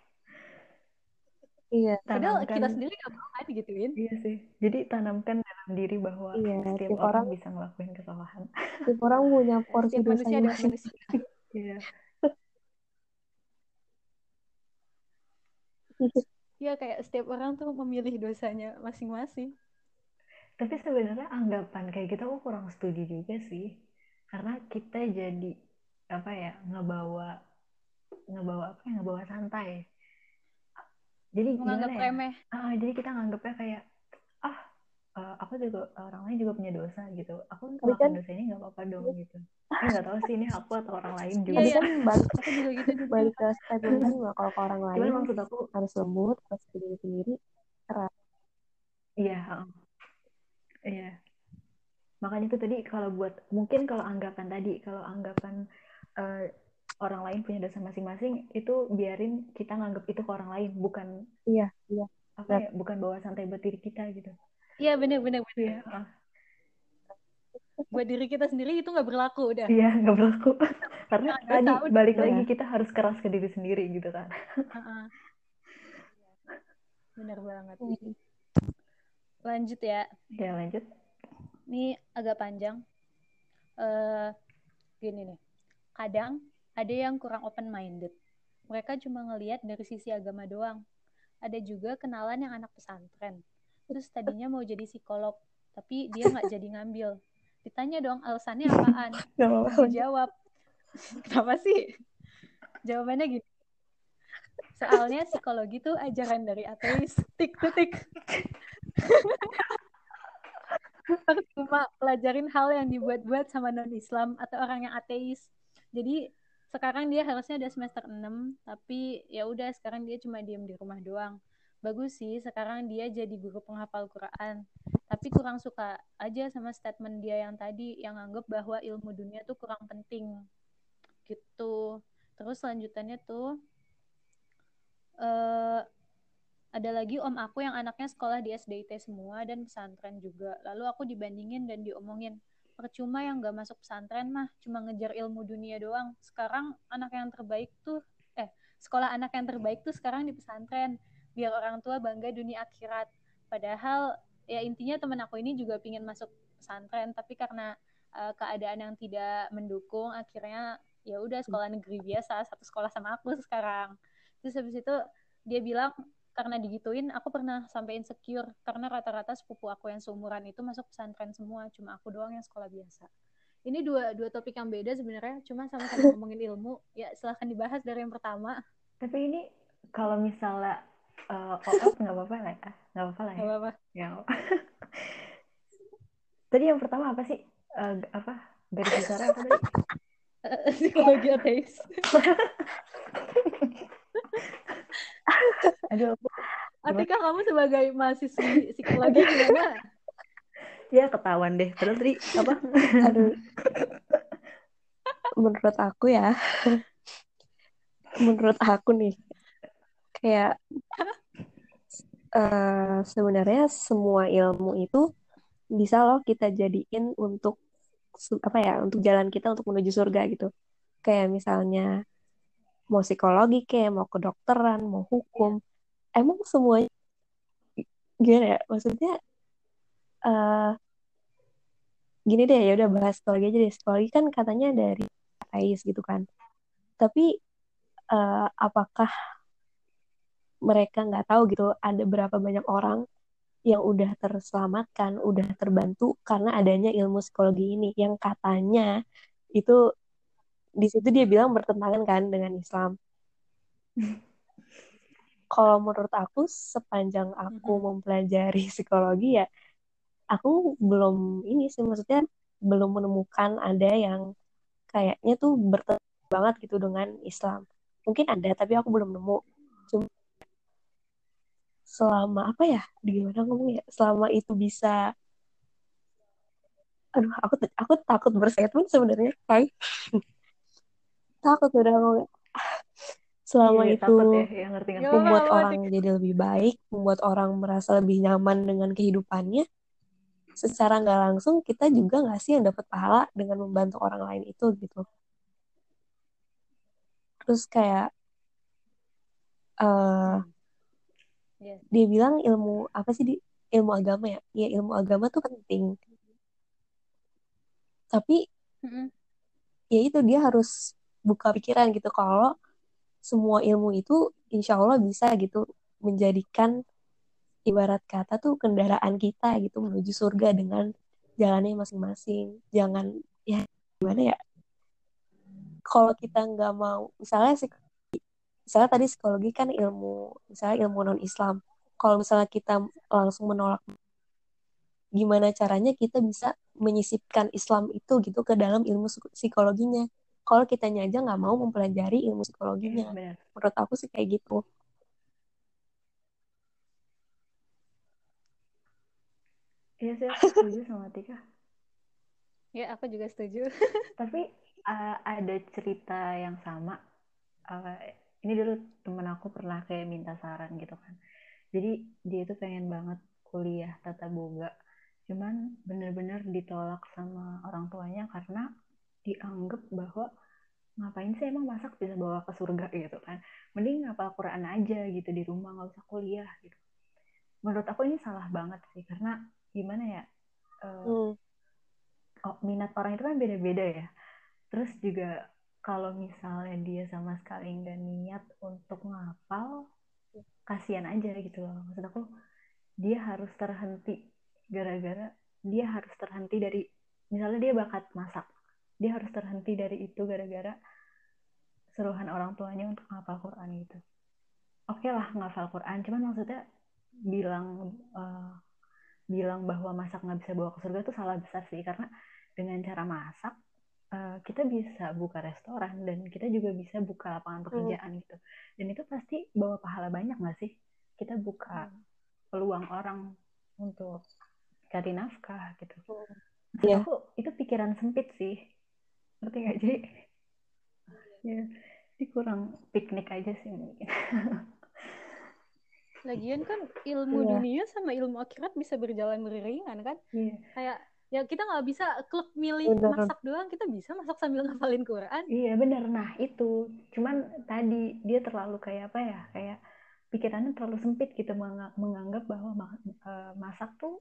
Iya. Padahal tanamkan, kita sendiri gak mau kan gituin. Iya sih. Jadi tanamkan dalam diri bahwa iya, setiap orang, orang bisa ngelakuin kesalahan. Setiap orang punya porsi ada manusia. Iya. Iya kayak setiap orang tuh memilih dosanya masing-masing. Tapi sebenarnya anggapan kayak gitu aku kurang setuju juga sih. Karena kita jadi apa ya ngebawa ngebawa apa ya ngebawa santai. Jadi menganggap ya? remeh. Ah, jadi kita nganggapnya kayak uh, aku juga orang lain juga punya dosa gitu. Aku melakukan kan, dosa ini nggak apa-apa dong gitu. Aku nggak tahu sih ini aku atau orang lain juga. tapi kan balik aku juga gitu balik ke statement kan nggak. Kalau ke orang lain Cuman maksud aku harus lembut harus diri sendiri keras iya iya. Makanya itu tadi kalau buat mungkin kalau anggapan tadi kalau anggapan uh, orang lain punya dasar masing-masing itu biarin kita nganggap itu ke orang lain bukan iya iya. apa ya bukan bawa santai buat diri kita gitu iya benar benar ya. buat diri kita sendiri itu nggak berlaku udah. Iya nggak berlaku. Karena nah, tadi tahu, balik ya. lagi kita harus keras ke diri sendiri gitu kan. Benar banget. Hmm. lanjut ya. Ya lanjut. Ini agak panjang. Uh, gini nih. Kadang ada yang kurang open minded mereka cuma ngelihat dari sisi agama doang. Ada juga kenalan yang anak pesantren terus tadinya mau jadi psikolog tapi dia nggak jadi ngambil. Ditanya dong alasannya apaan? Jawab kenapa sih? Jawabannya gitu soalnya psikologi itu ajaran dari ateis. Tik tik cuma pelajarin hal yang dibuat-buat sama non Islam atau orang yang ateis. Jadi sekarang dia harusnya udah semester 6 tapi ya udah sekarang dia cuma diem di rumah doang bagus sih sekarang dia jadi guru penghafal Quran. Tapi kurang suka aja sama statement dia yang tadi yang anggap bahwa ilmu dunia tuh kurang penting. Gitu. Terus selanjutnya tuh uh, ada lagi om aku yang anaknya sekolah di SDIT semua dan pesantren juga. Lalu aku dibandingin dan diomongin percuma yang gak masuk pesantren mah cuma ngejar ilmu dunia doang. Sekarang anak yang terbaik tuh eh sekolah anak yang terbaik tuh sekarang di pesantren biar orang tua bangga dunia akhirat. Padahal ya intinya temen aku ini juga pingin masuk pesantren tapi karena uh, keadaan yang tidak mendukung akhirnya ya udah sekolah negeri biasa satu sekolah sama aku sekarang. Terus habis itu dia bilang karena digituin aku pernah sampai insecure karena rata-rata sepupu aku yang seumuran itu masuk pesantren semua cuma aku doang yang sekolah biasa. Ini dua dua topik yang beda sebenarnya cuma sama-sama ngomongin ilmu. Ya silahkan dibahas dari yang pertama. Tapi ini kalau misalnya uh, oh, nggak apa-apa lah ya nggak apa-apa lah ya nggak apa-apa ya tadi yang pertama apa sih uh, apa garis besar apa tadi psikologi ateis Aduh. Atika kamu sebagai mahasiswi psikologi gimana? Ya ketahuan deh. Terus tadi apa? Aduh. Menurut aku ya. menurut aku nih. Kayak uh, sebenarnya semua ilmu itu bisa loh kita jadiin untuk apa ya untuk jalan kita untuk menuju surga gitu. Kayak misalnya mau psikologi kayak mau kedokteran mau hukum emang semuanya gimana ya maksudnya uh, gini deh ya udah bahas psikologi aja deh. Psikologi kan katanya dari Ais gitu kan. Tapi uh, apakah mereka nggak tahu gitu ada berapa banyak orang yang udah terselamatkan, udah terbantu karena adanya ilmu psikologi ini yang katanya itu di situ dia bilang bertentangan kan dengan Islam. Kalau menurut aku sepanjang aku mempelajari psikologi ya aku belum ini sih maksudnya belum menemukan ada yang kayaknya tuh bertentangan banget gitu dengan Islam. Mungkin ada tapi aku belum nemu. Cuma selama apa ya? Gimana ngomongnya? Selama itu bisa aduh aku aku takut berstatement sebenarnya kayak takut udah mau selama iya, itu ya, ya, ngerti, ngerti. membuat ya, orang jadi lebih baik, membuat orang merasa lebih nyaman dengan kehidupannya, secara nggak langsung kita juga nggak sih yang dapat pahala dengan membantu orang lain itu gitu. Terus kayak uh, yeah. dia bilang ilmu apa sih di ilmu agama ya? Ya ilmu agama tuh penting. Tapi mm -hmm. ya itu dia harus buka pikiran gitu kalau semua ilmu itu insya Allah bisa gitu menjadikan ibarat kata tuh kendaraan kita gitu menuju surga dengan jalannya masing-masing jangan ya gimana ya kalau kita nggak mau misalnya sih misalnya tadi psikologi kan ilmu misalnya ilmu non Islam kalau misalnya kita langsung menolak gimana caranya kita bisa menyisipkan Islam itu gitu ke dalam ilmu psikologinya kalau kitanya aja nggak mau mempelajari ilmu psikologinya hmm, menurut aku sih kayak gitu Iya sih, aku setuju sama Tika. Ya, aku juga setuju. Tapi uh, ada cerita yang sama. Uh, ini dulu temen aku pernah kayak minta saran gitu kan. Jadi dia itu pengen banget kuliah tata boga. Cuman bener-bener ditolak sama orang tuanya karena dianggap bahwa ngapain sih emang masak bisa bawa ke surga gitu kan. Mending ngapal Quran aja gitu di rumah nggak usah kuliah gitu. Menurut aku ini salah banget sih karena gimana ya? Uh, hmm oh, minat orang itu kan beda-beda ya terus juga kalau misalnya dia sama sekali nggak niat untuk ngapal kasihan aja gitu loh. Maksud aku dia harus terhenti gara-gara dia harus terhenti dari misalnya dia bakat masak dia harus terhenti dari itu gara-gara seruhan orang tuanya untuk ngapal Quran gitu. Oke okay lah ngapal Quran cuman maksudnya bilang uh, bilang bahwa masak nggak bisa bawa ke surga itu salah besar sih karena dengan cara masak uh, kita bisa buka restoran dan kita juga bisa buka lapangan hmm. pekerjaan hmm. gitu dan itu pasti bawa pahala banyak nggak sih kita buka hmm. peluang orang untuk cari nafkah gitu hmm. yeah. aku itu pikiran sempit sih ngerti nggak jadi ya ini kurang piknik aja sih mungkin Lagian kan ilmu yeah. dunia sama ilmu akhirat bisa berjalan beriringan kan? Yeah. Kayak ya kita nggak bisa klub milih bener. masak doang kita bisa masak sambil ngapalin Quran. Iya bener nah itu. Cuman tadi dia terlalu kayak apa ya kayak pikirannya terlalu sempit gitu menganggap bahwa uh, masak tuh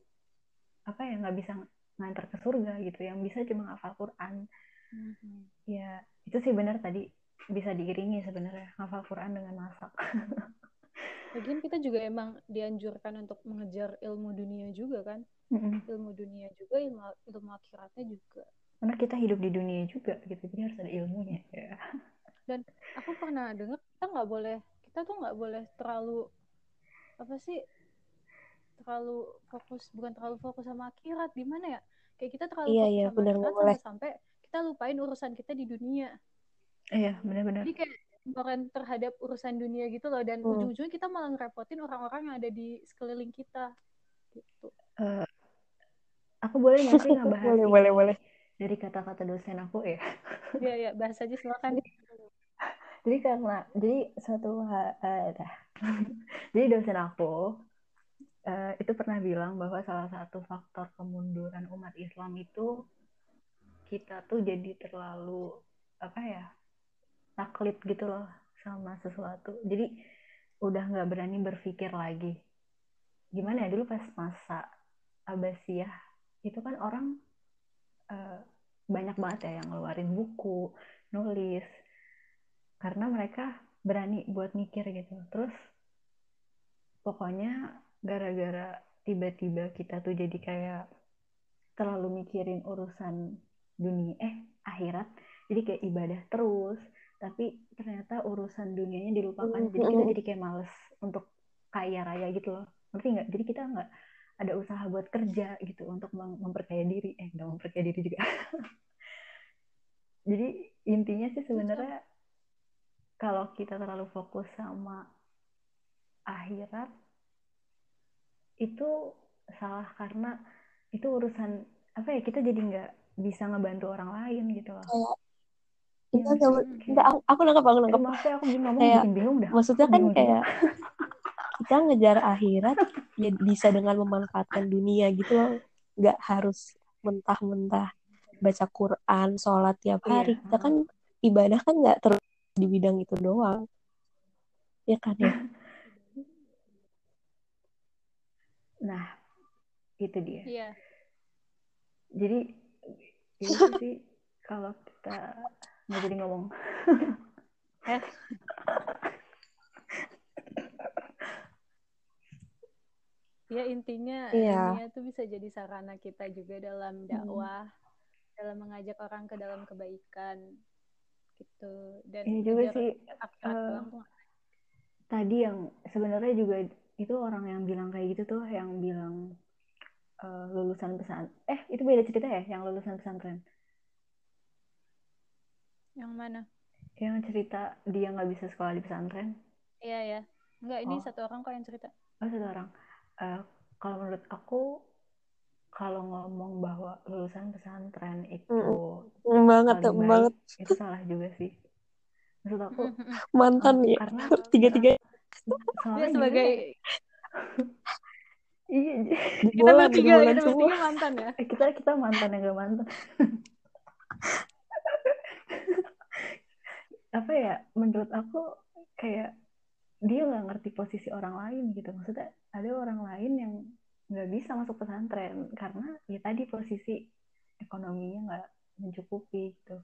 apa ya nggak bisa ngantar ke surga gitu. Yang bisa cuma ngafal Quran. Mm-hmm. ya itu sih benar tadi bisa diiringi sebenarnya ngafal Quran dengan masak. Lagian kita juga emang dianjurkan untuk mengejar ilmu dunia juga kan mm-hmm. ilmu dunia juga ilmu ilmu akhiratnya juga. Karena kita hidup di dunia juga gitu jadi harus ada ilmunya ya. Dan aku pernah dengar kita nggak boleh kita tuh nggak boleh terlalu apa sih terlalu fokus bukan terlalu fokus sama akhirat gimana ya? Kayak kita terlalu iya, fokus iya, sama bener, akhirat sampai, sampai kita lupain urusan kita di dunia. Iya benar-benar jadi kayak bukan terhadap urusan dunia gitu loh dan hmm. ujung-ujungnya kita malah ngerepotin orang-orang yang ada di sekeliling kita gitu. Uh, Aku boleh nggak sih ngebahas boleh, boleh, boleh. dari kata-kata dosen aku ya? Iya, iya, bahas aja silakan. jadi karena jadi suatu uh, jadi dosen aku uh, itu pernah bilang bahwa salah satu faktor kemunduran umat Islam itu kita tuh jadi terlalu apa ya taklid gitu loh sama sesuatu. Jadi udah nggak berani berpikir lagi. Gimana ya dulu pas masa Abbasiyah itu kan orang uh, banyak banget ya yang ngeluarin buku, nulis, karena mereka berani buat mikir gitu. Terus pokoknya gara-gara tiba-tiba kita tuh jadi kayak terlalu mikirin urusan dunia, eh akhirat, jadi kayak ibadah terus, tapi ternyata urusan dunianya dilupakan, jadi kita jadi kayak males untuk kaya raya gitu loh, ngerti nggak? Jadi kita nggak ada usaha buat kerja gitu untuk memperkaya diri. Eh nggak memperkaya diri juga. Jadi intinya sih sebenarnya kalau kita terlalu fokus sama akhirat itu salah karena itu urusan apa ya kita jadi nggak bisa ngebantu orang lain gitu loh. Kayak ya, enggak, aku, aku nangkep aku nangkep. Maksudnya aku ngomong kayak, bingung dah maksudnya kan kayak kita ngejar akhirat ya bisa dengan memanfaatkan dunia gitu loh nggak harus mentah-mentah baca Quran sholat tiap iya. hari iya. kita kan ibadah kan nggak terus di bidang itu doang ya kan ya nah itu dia iya. jadi itu sih kalau kita nggak jadi ngomong eh ya intinya iya. dunia itu bisa jadi sarana kita juga dalam hmm. dakwah hmm. dalam mengajak orang ke dalam kebaikan gitu dan ini juga sih uh, tadi yang sebenarnya juga itu orang yang bilang kayak gitu tuh yang bilang uh, lulusan pesan eh itu beda cerita ya yang lulusan pesantren yang mana yang cerita dia nggak bisa sekolah di pesantren iya ya Enggak, ini oh. satu orang kok yang cerita oh satu orang uh, kalau menurut aku kalau ngomong bahwa lulusan pesantren itu mm. banget baik, banget. itu salah juga sih. Maksud aku mantan uh, ya? karena tiga tiga dia sebagai iya kita bertiga kita bertiga mantan ya? Kita kita mantan yang gak mantan. Apa ya? Menurut aku kayak dia nggak ngerti posisi orang lain gitu. Maksudnya ada orang lain yang nggak bisa masuk pesantren karena ya tadi posisi ekonominya nggak mencukupi gitu.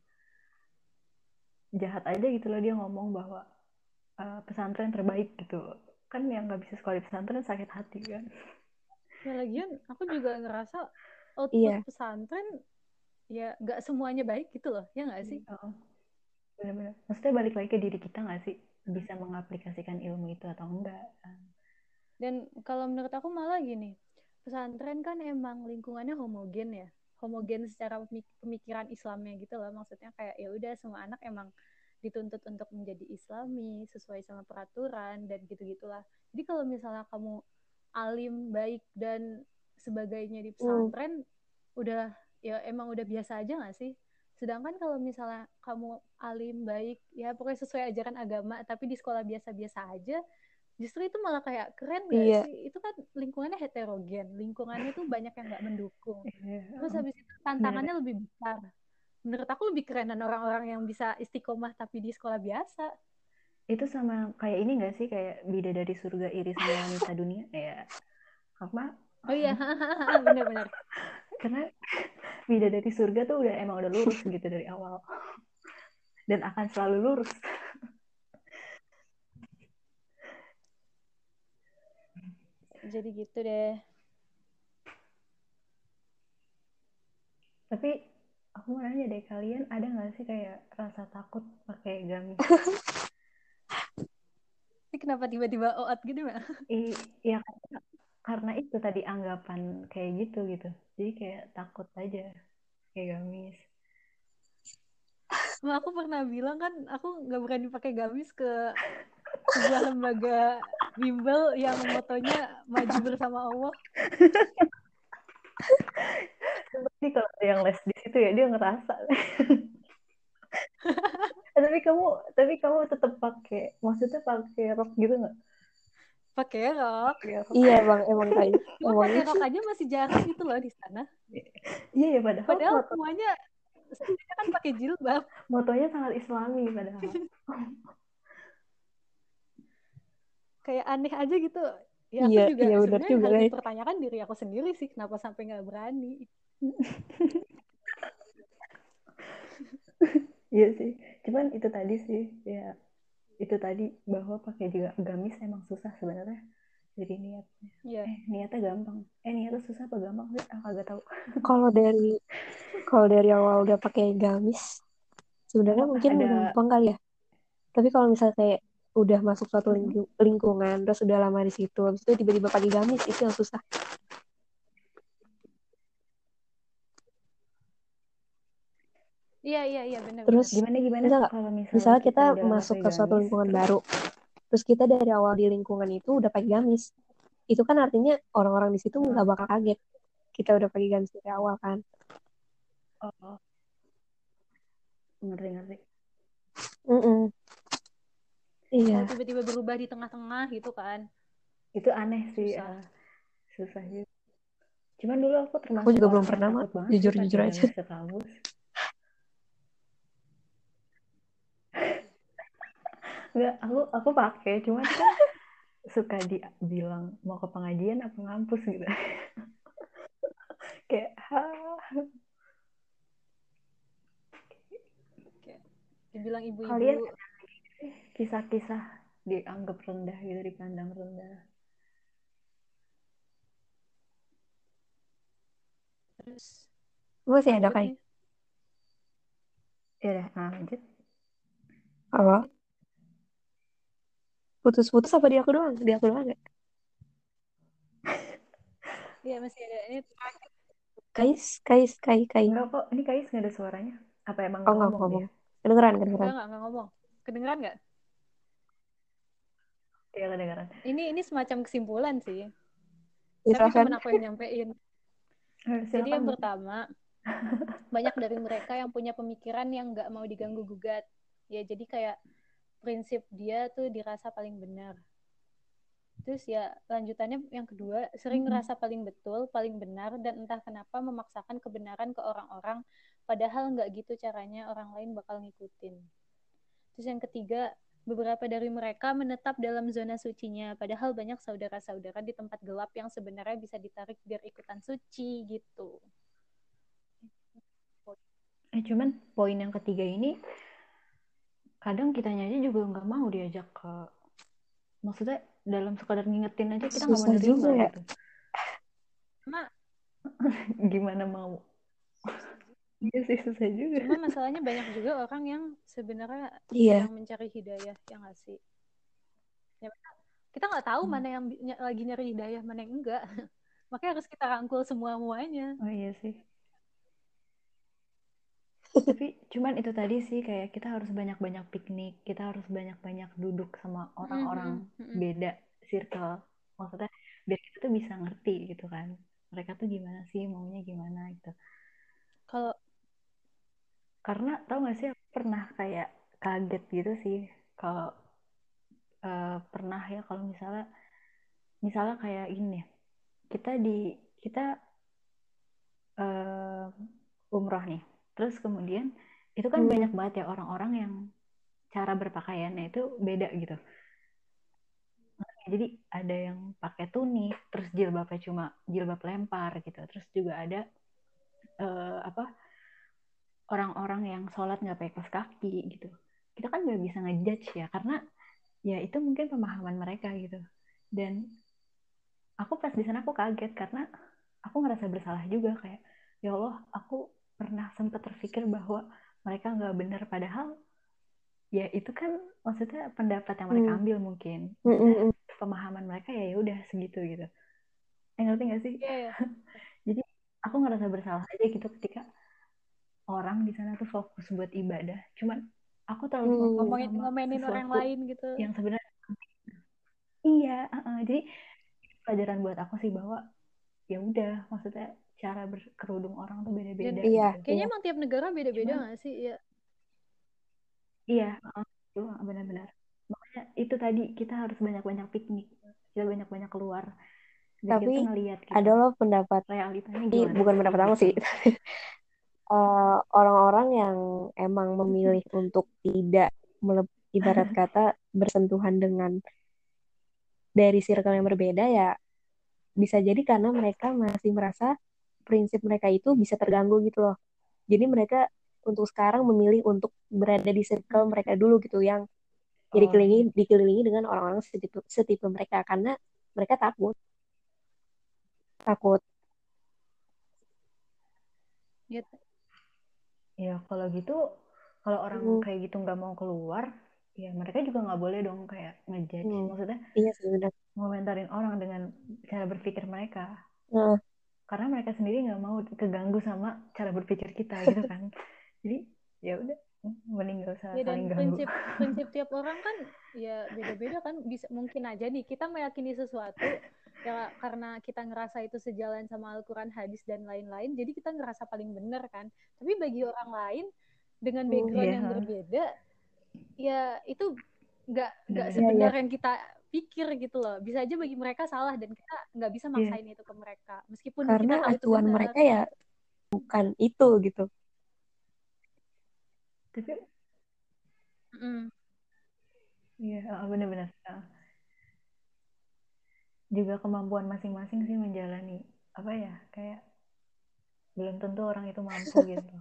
Jahat aja gitu loh dia ngomong bahwa uh, pesantren terbaik gitu. Kan yang nggak bisa sekolah di pesantren sakit hati kan. Ya lagian aku juga ngerasa output iya. pesantren ya nggak semuanya baik gitu loh ya nggak sih? Oh, benar-benar maksudnya balik lagi ke diri kita nggak sih bisa mengaplikasikan ilmu itu atau enggak dan kalau menurut aku malah gini pesantren kan emang lingkungannya homogen ya homogen secara pemikiran Islamnya gitu loh. Maksudnya kayak ya udah semua anak emang dituntut untuk menjadi Islami sesuai sama peraturan dan gitu gitulah jadi kalau misalnya kamu alim baik dan sebagainya di pesantren hmm. udah ya emang udah biasa aja gak sih Sedangkan kalau misalnya kamu alim baik, ya pokoknya sesuai ajaran agama, tapi di sekolah biasa-biasa aja, justru itu malah kayak keren gak iya. sih? Itu kan lingkungannya heterogen, lingkungannya tuh banyak yang gak mendukung. Iya. Terus habis itu tantangannya lebih besar. Menurut aku lebih keren dan orang-orang yang bisa istiqomah tapi di sekolah biasa. Itu sama kayak ini gak sih? Kayak beda dari surga iris sama wanita dunia? Ya, apa? Oh iya, benar-benar. Karena dari surga tuh udah emang udah lurus gitu dari awal. Dan akan selalu lurus. Jadi gitu deh. Tapi aku mau nanya deh kalian ada nggak sih kayak rasa takut pakai gamis? Kenapa tiba-tiba oat gitu mbak? Iya karena itu tadi anggapan kayak gitu gitu jadi kayak takut aja kayak gamis Nah, aku pernah bilang kan aku nggak berani pakai gamis ke sebuah lembaga bimbel yang motonya maju bersama Allah. Seperti kalau ada yang les di situ ya dia ngerasa. tapi kamu tapi kamu tetap pakai maksudnya pakai rok gitu nggak? Pakai rok. Iya bang, emang kayak. Cuma pakai rok aja masih jarang gitu loh di sana. Iya ya padahal. Padahal moto... semuanya semuanya kan pakai jilbab. Motonya sangat Islami padahal. kayak aneh aja gitu. Ya aku iya, juga iya, sebenarnya juga, harus dipertanyakan diri aku sendiri sih kenapa sampai nggak berani. Iya sih, cuman itu tadi sih ya itu tadi bahwa pakai juga gamis emang susah sebenarnya. Jadi niatnya. Yeah. eh niatnya gampang. Eh niatnya susah apa gampang sih? Aku agak tahu. Kalau dari kalau dari awal udah pakai gamis sebenarnya oh, mungkin ada... gampang kali ya. Tapi kalau misalnya kayak udah masuk suatu ling lingkungan terus udah lama di situ habis itu tiba-tiba pakai gamis itu yang susah Iya iya iya benar. Terus gimana gimana bisa kalau misalnya, misalnya kita, kita masuk ke suatu lingkungan baru, terus kita dari awal di lingkungan itu udah pakai gamis, itu kan artinya orang-orang di situ nggak bakal kaget kita udah pakai gamis dari awal kan. Oh, ngerti ngerti. Mm -mm. Iya. tiba-tiba berubah di tengah-tengah gitu kan. Itu aneh sih. Susah. Ya. Susah juga. Cuman dulu aku termasuk. Aku juga belum pernah, jujur jujur aja. Ke kampus Enggak, aku aku pakai, cuma kan suka dibilang mau ke pengajian apa ngampus gitu. kayak ha. dibilang ibu-ibu. Kalian kisah-kisah dianggap rendah gitu, dipandang rendah. Terus masih ada kayak ya udah nah, lanjut apa putus-putus apa di aku doang? Di aku doang gak Iya masih ada. Ini Kais Kais Kais Kais enggak kok ini Kais nggak ada suaranya. Apa emang oh, ngomong, ngomong. Dia? kedengeran kedengeran. Enggak enggak ngomong. Kedengeran nggak? Iya kedengeran. Ini ini semacam kesimpulan sih. Ya, tapi cuma aku yang nyampein. Jadi yang pertama, banyak dari mereka yang punya pemikiran yang nggak mau diganggu gugat. Ya jadi kayak prinsip dia tuh dirasa paling benar. Terus ya lanjutannya yang kedua, sering ngerasa paling betul, paling benar, dan entah kenapa memaksakan kebenaran ke orang-orang, padahal nggak gitu caranya orang lain bakal ngikutin. Terus yang ketiga, beberapa dari mereka menetap dalam zona sucinya, padahal banyak saudara-saudara di tempat gelap yang sebenarnya bisa ditarik biar ikutan suci gitu. Eh cuman poin yang ketiga ini kadang kita aja juga nggak mau diajak ke maksudnya dalam sekadar ngingetin aja kita nggak mau nerima ya. gitu. Mak, gimana mau? Iya sih susah juga. Cuma masalahnya banyak juga orang yang sebenarnya yeah. yang mencari hidayah yang ngasih. Ya, kita nggak tahu hmm. mana yang lagi nyari hidayah, mana yang enggak. Makanya harus kita rangkul semua muanya. Oh iya sih. Tapi cuman itu tadi sih kayak kita harus banyak-banyak piknik, kita harus banyak-banyak duduk sama orang-orang mm -hmm. beda circle. Maksudnya biar kita tuh bisa ngerti gitu kan. Mereka tuh gimana sih, maunya gimana gitu. Kalau karena tau gak sih pernah kayak kaget gitu sih kalau uh, pernah ya kalau misalnya misalnya kayak ini kita di kita uh, umroh nih Terus kemudian itu kan hmm. banyak banget ya orang-orang yang cara berpakaiannya itu beda gitu. Jadi ada yang pakai tunik, terus jilbabnya cuma jilbab lempar gitu. Terus juga ada uh, apa orang-orang yang sholat nggak pakai kaos kaki gitu. Kita kan nggak bisa ngejudge ya karena ya itu mungkin pemahaman mereka gitu. Dan aku pas di sana aku kaget karena aku ngerasa bersalah juga kayak ya Allah aku pernah sempat terpikir bahwa mereka nggak benar padahal ya itu kan maksudnya pendapat yang mereka hmm. ambil mungkin hmm, hmm, maksudnya, pemahaman mereka ya ya udah segitu gitu eh, ngerti gak sih yeah, yeah. jadi aku ngerasa bersalah aja gitu ketika orang di sana tuh fokus buat ibadah cuman aku terlalu hmm. ngomongin ngomenin orang lain gitu yang sebenarnya iya uh -uh. jadi pelajaran buat aku sih bahwa ya udah maksudnya cara berkerudung orang tuh beda-beda. Iya. Gitu. Kayaknya iya. emang tiap negara beda-beda nggak sih? Iya. Iya, itu benar-benar. Makanya itu tadi kita harus banyak-banyak piknik, kita banyak-banyak keluar. Dan Tapi kita ngeliat, gitu. ada loh pendapat realitanya gimana? Bukan pendapat aku sih. uh, orang-orang yang emang memilih untuk tidak ibarat kata bersentuhan dengan dari circle yang berbeda ya bisa jadi karena mereka masih merasa prinsip mereka itu bisa terganggu gitu loh. Jadi mereka untuk sekarang memilih untuk berada di circle mereka dulu gitu yang oh. dikelilingi dikelilingi dengan orang-orang setipe, setipe mereka karena mereka takut. Takut. Gitu. Ya kalau gitu kalau orang hmm. kayak gitu nggak mau keluar, ya mereka juga nggak boleh dong kayak ngejudge. Hmm. Maksudnya iya sih benar. Ngomentarin orang dengan cara berpikir mereka. Hmm karena mereka sendiri nggak mau keganggu sama cara berpikir kita gitu kan. Jadi ya udah mending gak usah ya, dan prinsip prinsip tiap orang kan ya beda-beda kan bisa mungkin aja nih kita meyakini sesuatu ya karena kita ngerasa itu sejalan sama Al-Quran hadis dan lain-lain jadi kita ngerasa paling benar kan. Tapi bagi orang lain dengan oh, background oh, yeah. yang berbeda ya itu nggak nggak sebenar yeah, yang kita pikir gitu loh bisa aja bagi mereka salah dan kita nggak bisa iya. maksain yeah. itu ke mereka meskipun karena kita acuan mereka ya bukan itu gitu tapi mm. Iya, benar-benar. Juga kemampuan masing-masing sih menjalani apa ya kayak belum tentu orang itu mampu gitu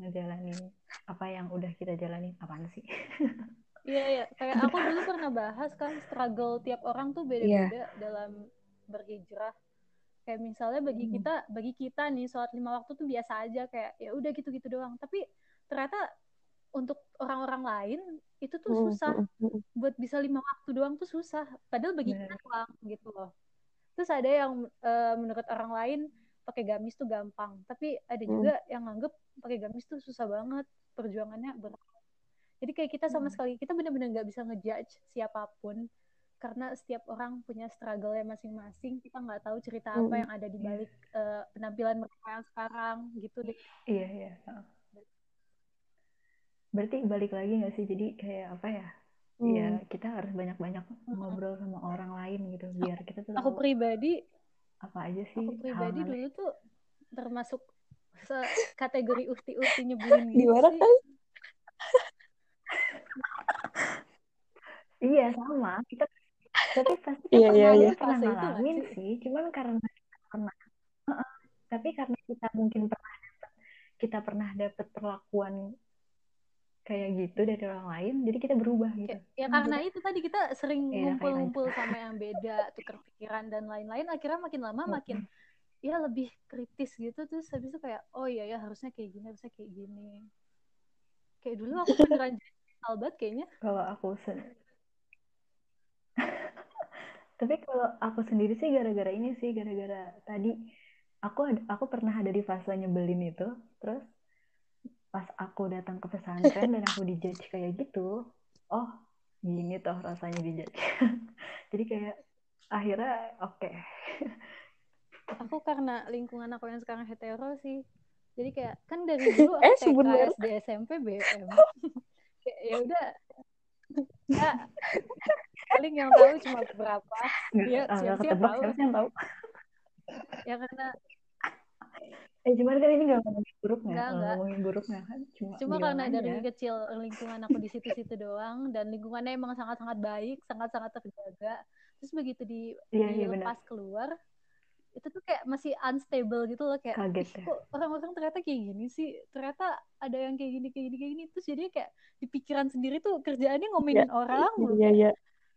ngejalani apa yang udah kita jalani apaan sih Iya ya, kayak aku dulu pernah bahas kan struggle tiap orang tuh beda-beda yeah. dalam berhijrah. Kayak misalnya bagi hmm. kita, bagi kita nih sholat lima waktu tuh biasa aja kayak ya udah gitu-gitu doang. Tapi ternyata untuk orang-orang lain itu tuh hmm, susah hmm, hmm. buat bisa lima waktu doang tuh susah. Padahal bagi kita doang gitu loh. Terus ada yang uh, menurut orang lain pakai gamis tuh gampang, tapi ada juga yang nganggep pakai gamis tuh susah banget, perjuangannya berat jadi kayak kita sama hmm. sekali kita benar-benar nggak bisa ngejudge siapa pun karena setiap orang punya struggle ya masing-masing kita nggak tahu cerita apa hmm. yang ada di balik uh, penampilan mereka yang sekarang gitu deh iya iya berarti balik lagi nggak sih jadi kayak apa ya hmm. ya kita harus banyak-banyak hmm. ngobrol sama orang lain gitu biar kita tuh aku pribadi apa aja sih aku pribadi dulu tuh termasuk kategori ukti-ukti nyebelin gitu Gimana kan? Iya sama. Kita tapi pasti iya, iya, iya. pernah ngalamin sih? cuman karena pernah tapi karena kita mungkin pernah kita pernah dapat perlakuan kayak gitu dari orang lain jadi kita berubah gitu. Ya, ya karena itu tadi kita sering iya, ngumpul-ngumpul ya, sama yang beda tukar pikiran dan lain-lain akhirnya makin lama makin ya lebih kritis gitu. Terus habis itu kayak oh iya ya harusnya kayak gini harusnya kayak gini. Kayak dulu aku beneran albat kayaknya. Kalau aku tapi kalau aku sendiri sih gara-gara ini sih gara-gara tadi aku ada, aku pernah ada di fase nyebelin itu terus pas aku datang ke pesantren dan aku dijudge kayak gitu oh gini toh rasanya dijudge jadi kayak akhirnya oke. Okay. aku karena lingkungan aku yang sekarang hetero sih. Jadi kayak kan dari dulu aku eh, TK, SD, SMP, BM ya udah ya paling yang tahu cuma beberapa. Ya siapa siapa tahu. yang tahu? Ya karena eh cuman kan ini nggak ngomongin buruknya. Nggak, nggak. ngomongin buruknya kan cuma cuma karena aja. dari kecil lingkungan aku di situ-situ doang dan lingkungannya emang sangat-sangat baik sangat-sangat terjaga. Terus begitu di, iya, iya, lepas keluar itu tuh kayak masih unstable gitu loh kayak Kaget, ya. kok orang-orang ternyata kayak gini sih ternyata ada yang kayak gini kayak gini kayak gini terus jadi kayak di pikiran sendiri tuh kerjaannya ngomelin ya, orang mulu iya, iya.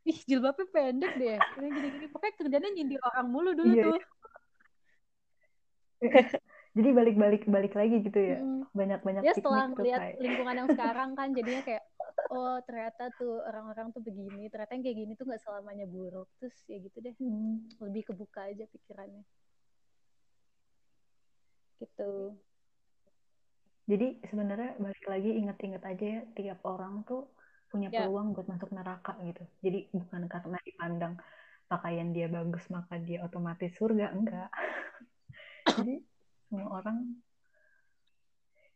ih jilbabnya pendek deh ini gini-gini pokoknya kerjanya nyindir orang mulu dulu iya, tuh iya. jadi balik-balik balik lagi gitu ya? Banyak-banyak ya setelah lihat lingkungan yang sekarang kan jadinya kayak oh ternyata tuh orang-orang tuh begini ternyata yang kayak gini tuh nggak selamanya buruk. Terus ya gitu deh. Hmm. lebih kebuka aja pikirannya. Gitu. Jadi sebenarnya balik lagi inget-inget aja ya tiap orang tuh punya ya. peluang buat masuk neraka gitu. Jadi bukan karena dipandang pakaian dia bagus maka dia otomatis surga enggak. Jadi semua orang.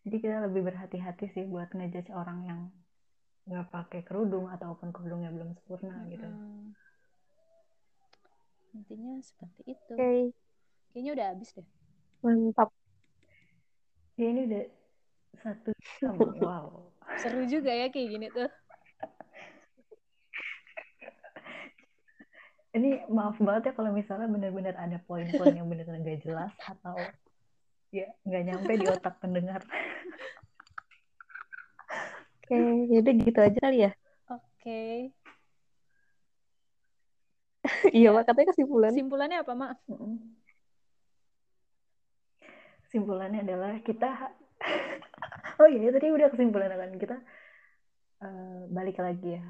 Jadi kita lebih berhati-hati sih buat ngejudge orang yang nggak pakai kerudung ataupun kerudungnya belum sempurna hmm. gitu. Intinya seperti itu. Okay. kayaknya udah habis deh. Mantap. Ya ini udah satu jam. Wow. Seru juga ya kayak gini tuh. Ini maaf banget ya kalau misalnya benar-benar ada poin-poin yang benar-benar gak jelas atau ya nggak nyampe di otak pendengar Oke, jadi gitu aja kali ya. Oke. iya, Mak. Katanya kesimpulan. Kesimpulannya apa, Mak? Kesimpulannya adalah kita Oh iya, tadi udah kesimpulan kan kita uh, balik lagi ya.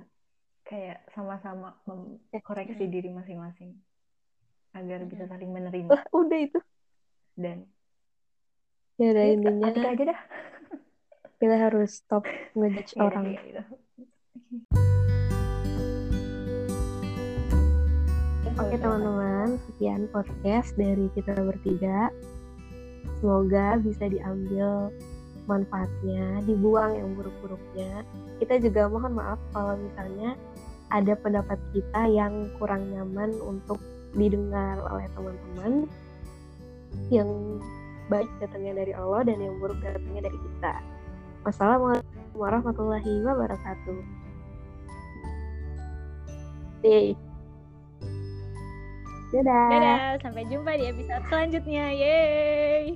Kayak sama-sama koreksi diri masing-masing agar bisa saling menerima. Udah itu. Dan ya udah intinya aja dah kita harus stop ngejudge yeah, orang yeah, yeah. Oke okay, teman-teman, sekian podcast dari kita bertiga. Semoga bisa diambil manfaatnya, dibuang yang buruk-buruknya. Kita juga mohon maaf kalau misalnya ada pendapat kita yang kurang nyaman untuk didengar oleh teman-teman yang baik datangnya dari Allah dan yang buruk datangnya dari kita. Wassalamualaikum warahmatullahi wabarakatuh. Yeay. Dadah. Dadah, sampai jumpa di episode selanjutnya. Yeay.